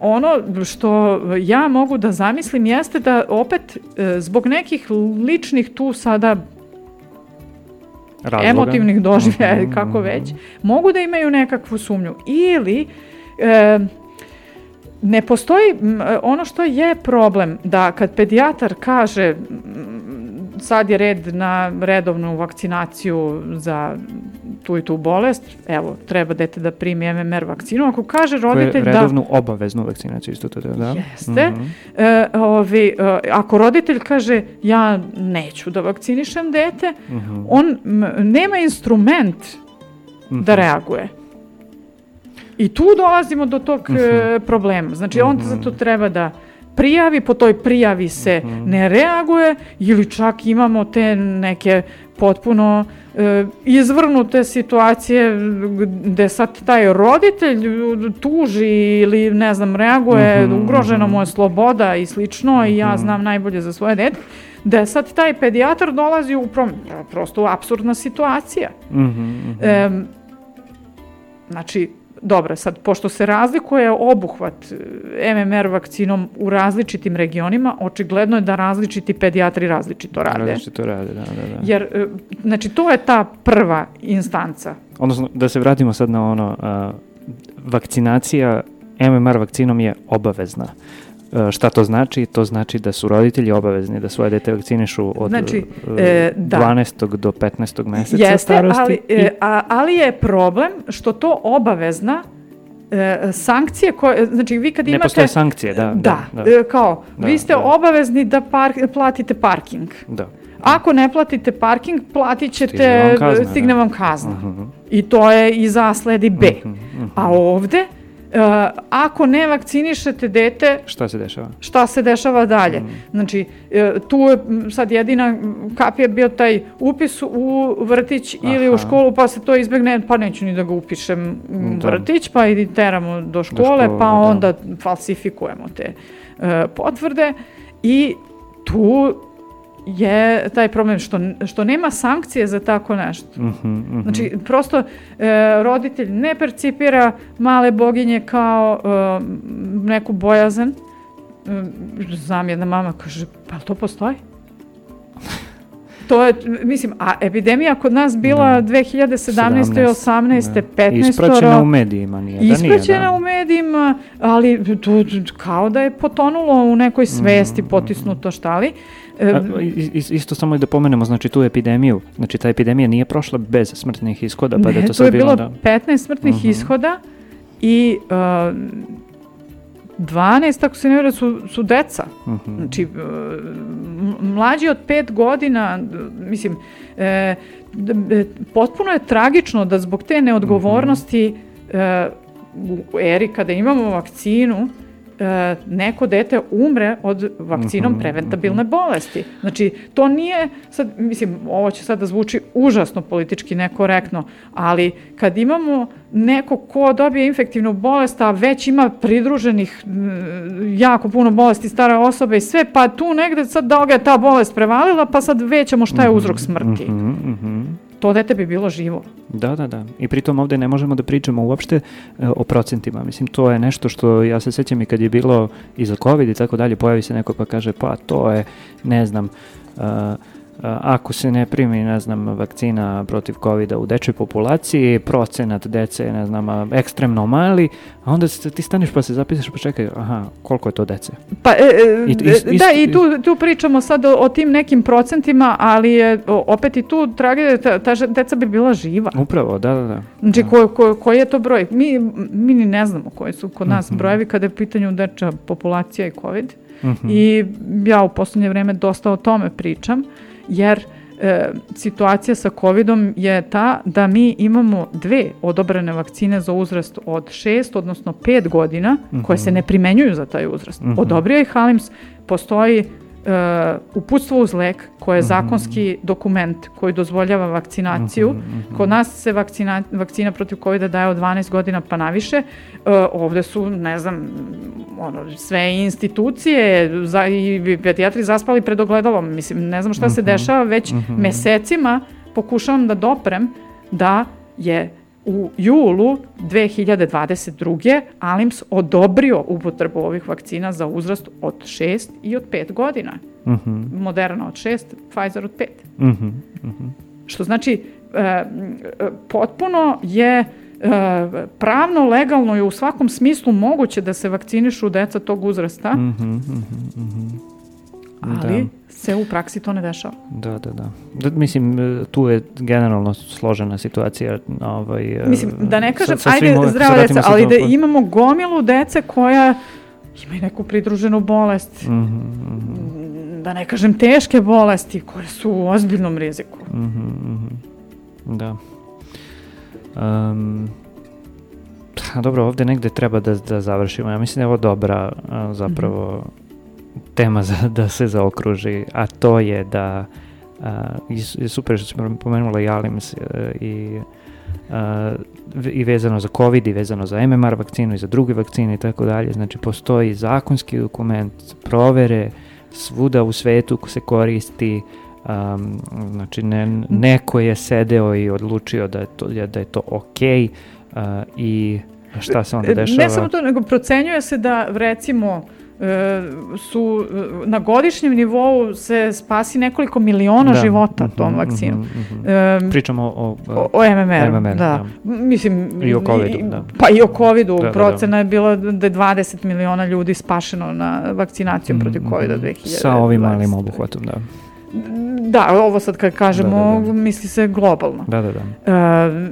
ono što ja mogu da zamislim jeste da opet e, zbog nekih ličnih tu sada Razloga. emotivnih doživljaja ili Mhm, kako već, mogu da imaju nekakvu sumnju. Ili e, ne postoji ono što je problem da kad pedijatar kaže sad je red na redovnu vakcinaciju za tu i tu bolest, evo, treba dete da primi MMR vakcinu, ako kaže roditelj da... redovnu obaveznu vakcinaciju isto to da? Jeste. Mhm. E, ovi, e, ako roditelj kaže ja neću da vakcinišem dete, Mhm. on m, nema instrument da Mhm. reaguje. I tu dolazimo do tog e, problema. Znači, on Mhm. zato treba da prijavi, po toj prijavi se Mhm. ne reaguje ili čak imamo te neke potpuno e, izvrnute situacije gde sad taj roditelj tuži ili ne znam reaguje, Mhm, ugrožena mhm. mu je sloboda i slično i ja Mhm. znam najbolje za svoje dete, da sad taj pedijatar dolazi u prom... prosto apsurdna situacija. Mhm, mhm. Em, znači, dobro, sad, pošto se razlikuje obuhvat e, MMR vakcinom u različitim regionima, očigledno je da različiti pedijatri različito rade. Različito rade, da, da, da. Jer, e, znači, to je ta prva instanca. Odnosno, da se vratimo sad na ono, vakcinacija MMR vakcinom je obavezna. E, šta to znači? To znači da su roditelji obavezni da svoje dete vakcinišu od Znači, e, e, da. 12. do 15. meseca Jeste, starosti. ali, i- e, a, ali je problem što to obavezna e, sankcije koje, znači vi kad ne imate... postoje sankcije, da. Da, da, da, kao, Da, vi ste da. obavezni da par- platite parking. da. Ako ne platite parking, platit Stigne ćete, vam kazna, stigne da. vam kazna. Mhm, I to je i za sledi B. mhm, mhm. A ovde, e, ako ne vakcinišete dete, Šta se dešava? šta se dešava dalje. Mhm. Znači, e, tu je sad jedina m, kapija bio taj upis u vrtić ili u Aha. školu, pa se to izbegne, pa neću ni da ga upišem u Da. vrtić, pa i teramo do škole, škole, pa da. onda falsifikujemo te e, potvrde i tu je taj problem što, što nema sankcije za tako nešto. Mhm, mhm. Znači, prosto e, roditelj ne percipira male boginje kao e, neku bojazan. E, znam jedna mama kaže, pa to postoji? To je, mislim, a epidemija kod nas bila Da. 2017. 18. da. 15. Ispraćena u medijima, nije da nije. Ispraćena da. u medijima, ali to, kao da je potonulo u nekoj svesti, Mm, potisnuto šta li. E, A, i- isto samo i da pomenemo, znači tu epidemiju, znači ta epidemija nije prošla bez smrtnih ishoda, pa da je Ne, to tu sad je bilo, bilo da. 15 smrtnih Mhm. ishoda i uh, 12, ako se ne vjeruje, su, su deca. Mhm. Znači, uh, m- mlađi od pet godina, d- mislim, e, e, potpuno je tragično da zbog te neodgovornosti e, u eri kada imamo vakcinu, e, neko dete umre od vakcinom Mhm, preventabilne bolesti. Znači, to nije, sad, mislim, ovo će sad da zvuči užasno politički nekorektno, ali kad imamo neko ko dobije infektivnu bolest, a već ima pridruženih jako puno bolesti stare osobe i sve, pa tu negde sad da ga je ta bolest prevalila, pa sad većemo šta je uzrok smrti. Mhm, mhm. To dete bi bilo živo. Da, da, da. I pritom ovde ne možemo da pričamo uopšte e, o procentima. Mislim, to je nešto što ja se sećam i kad je bilo i za COVID i tako dalje, pojavi se neko pa kaže, pa to je, ne znam, a, ako se ne primi, ne znam, vakcina protiv COVID-a u dečoj populaciji, procenat dece je, ne znam, ekstremno mali, a onda se, ti staneš pa se zapisaš pa čekaj, aha, koliko je to dece? Pa, e, e, I- i- da, isto- i tu, tu pričamo sad o, o tim nekim procentima, ali je opet i tu tragedija, ta, ta deca bi bila živa. Upravo, da, da, da. Znači, ko, ko, koji je to broj? Mi, mi ni ne znamo koji su kod nas Mhm. brojevi kada je u pitanju dečja populacija i COVID. Mhm. I ja u poslednje vreme dosta o tome pričam, jer e, situacija sa covidom je ta da mi imamo dve odobrene vakcine za uzrast od 6, odnosno 5 godina, koje se ne primenjuju za taj uzrast. Mhm. Odobrio je Halims, postoji e, uputstvo uz lek koje je zakonski dokument koji dozvoljava vakcinaciju. Mhm, mhm. Kod nas se vakcina, vakcina protiv covid daje od 12 godina pa naviše. E, ovde su, ne znam, ono, sve institucije za, i pedijatri zaspali pred ogledalom. Mislim, ne znam šta se Mhm. dešava, već Mhm. mesecima pokušavam da doprem da je u julu 2022. Alims odobrio upotrebu ovih vakcina za uzrast od 6 i od 5 godina. Mhm, Moderna od 6, Pfizer od 5. mhm, mhm. Što znači, e, potpuno je pravno, legalno i u svakom smislu moguće da se vakcinišu deca tog uzrasta, mm -hmm, mm -hmm. ali da. Se u praksi to ne dešava. Da, da, da, da. Mislim, tu je generalno složena situacija. Ovaj, mislim, da ne kažem, sa, sa ajde zdrava deca, ali da imamo gomilu dece koja imaju neku pridruženu bolest. Mm -hmm, da ne kažem teške bolesti koje su u ozbiljnom riziku. Mm -hmm, da. Um, dobro, ovde negde treba da, da završimo. Ja mislim da je ovo dobra zapravo mm -hmm. Tema za, da se zaokruži, a to je da a, i, super što smo pomenula i Alims e, i a, i vezano za COVID i vezano za MMR vakcinu i za druge vakcine i tako dalje. Znači postoji zakonski dokument, provere svuda u svetu ko se koristi um, znači ne, neko je sedeo i odlučio da je to, da je to okej okay, uh, i šta se onda dešava? Ne samo to, nego procenjuje se da recimo e, su na godišnjem nivou se spasi nekoliko miliona da. života tom mm -hmm, vakcinom. Mm -hmm. e, Pričamo o, o, o MMR, MMR da. da. Mislim, I o COVID-u, da. Pa i o COVID-u. Da, da, da. Procena da, je bila da je 20 miliona ljudi spašeno na vakcinacijom mm -hmm, protiv COVID-a 2020. Sa ovim malim obuhvatom, da. Da, ovo sad kad kažemo, da, da, da. misli se globalno. Da, da, da. E,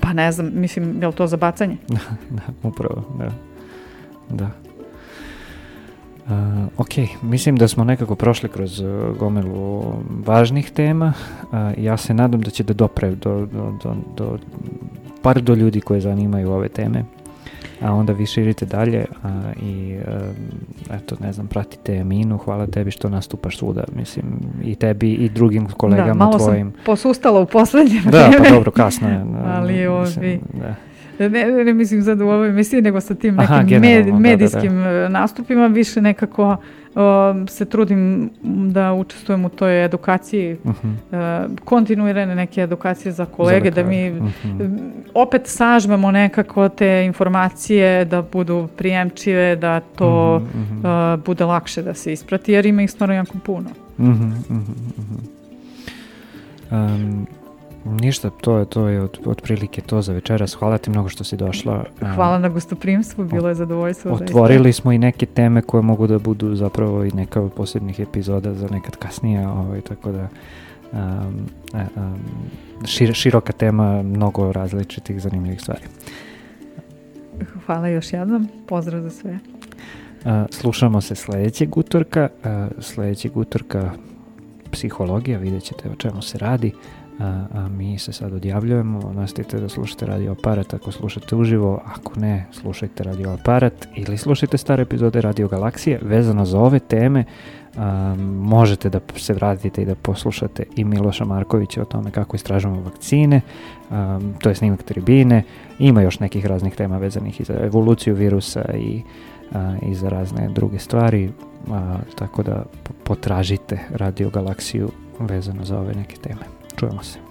pa ne znam, mislim, je li to za bacanje? da, upravo, da. Da. Uh, ok, mislim da smo nekako prošli kroz uh, gomilu važnih tema. Uh, ja se nadam da će da dopre do, do, do, do par do ljudi koje zanimaju ove teme a onda vi širite dalje a, i a, eto, ne znam, pratite Eminu, hvala tebi što nastupaš svuda, mislim, i tebi i drugim kolegama da, malo tvojim. sam posustala u poslednje vreme. Da, pa dobro, kasno je. Ali ovi... Da. Ne, ne mislim sad u ovoj emisiji, nego sa tim nekim Aha, med, medijskim da, da, da. nastupima više nekako se trudim da učestvujem u toj edukaciji, uh mhm. -huh. kontinuirane neke edukacije za kolege, za da mi uh mhm. -huh. opet sažmemo nekako te informacije, da budu prijemčive, da to uh -huh, uh, bude lakše da se isprati, jer ima ih stvarno jako puno. Uh -huh, uh -huh. Um, Ništa, to je, to je od, otprilike to za večeras. Hvala ti mnogo što si došla. Hvala na gostoprimstvu, bilo je zadovoljstvo. Otvorili da smo i neke teme koje mogu da budu zapravo i neka od posebnih epizoda za nekad kasnije, ovaj, tako da um, um, šir, široka tema, mnogo različitih zanimljivih stvari. Hvala još jednom, pozdrav za sve. Uh, slušamo se sledećeg utorka, uh, sledećeg utorka psihologija, vidjet ćete o čemu se radi a, a mi se sad odjavljujemo, nastavite da slušate Radio Aparat ako slušate uživo, ako ne, slušajte Radio Aparat ili slušajte stare epizode Radio Galaksije vezano za ove teme, a, možete da se vratite i da poslušate i Miloša Markovića o tome kako istražujemo vakcine, a, to je snimak tribine, ima još nekih raznih tema vezanih i za evoluciju virusa i, a, i za razne druge stvari, a, tako da potražite Radio Galaksiju vezano za ove neke teme. Čujemo se.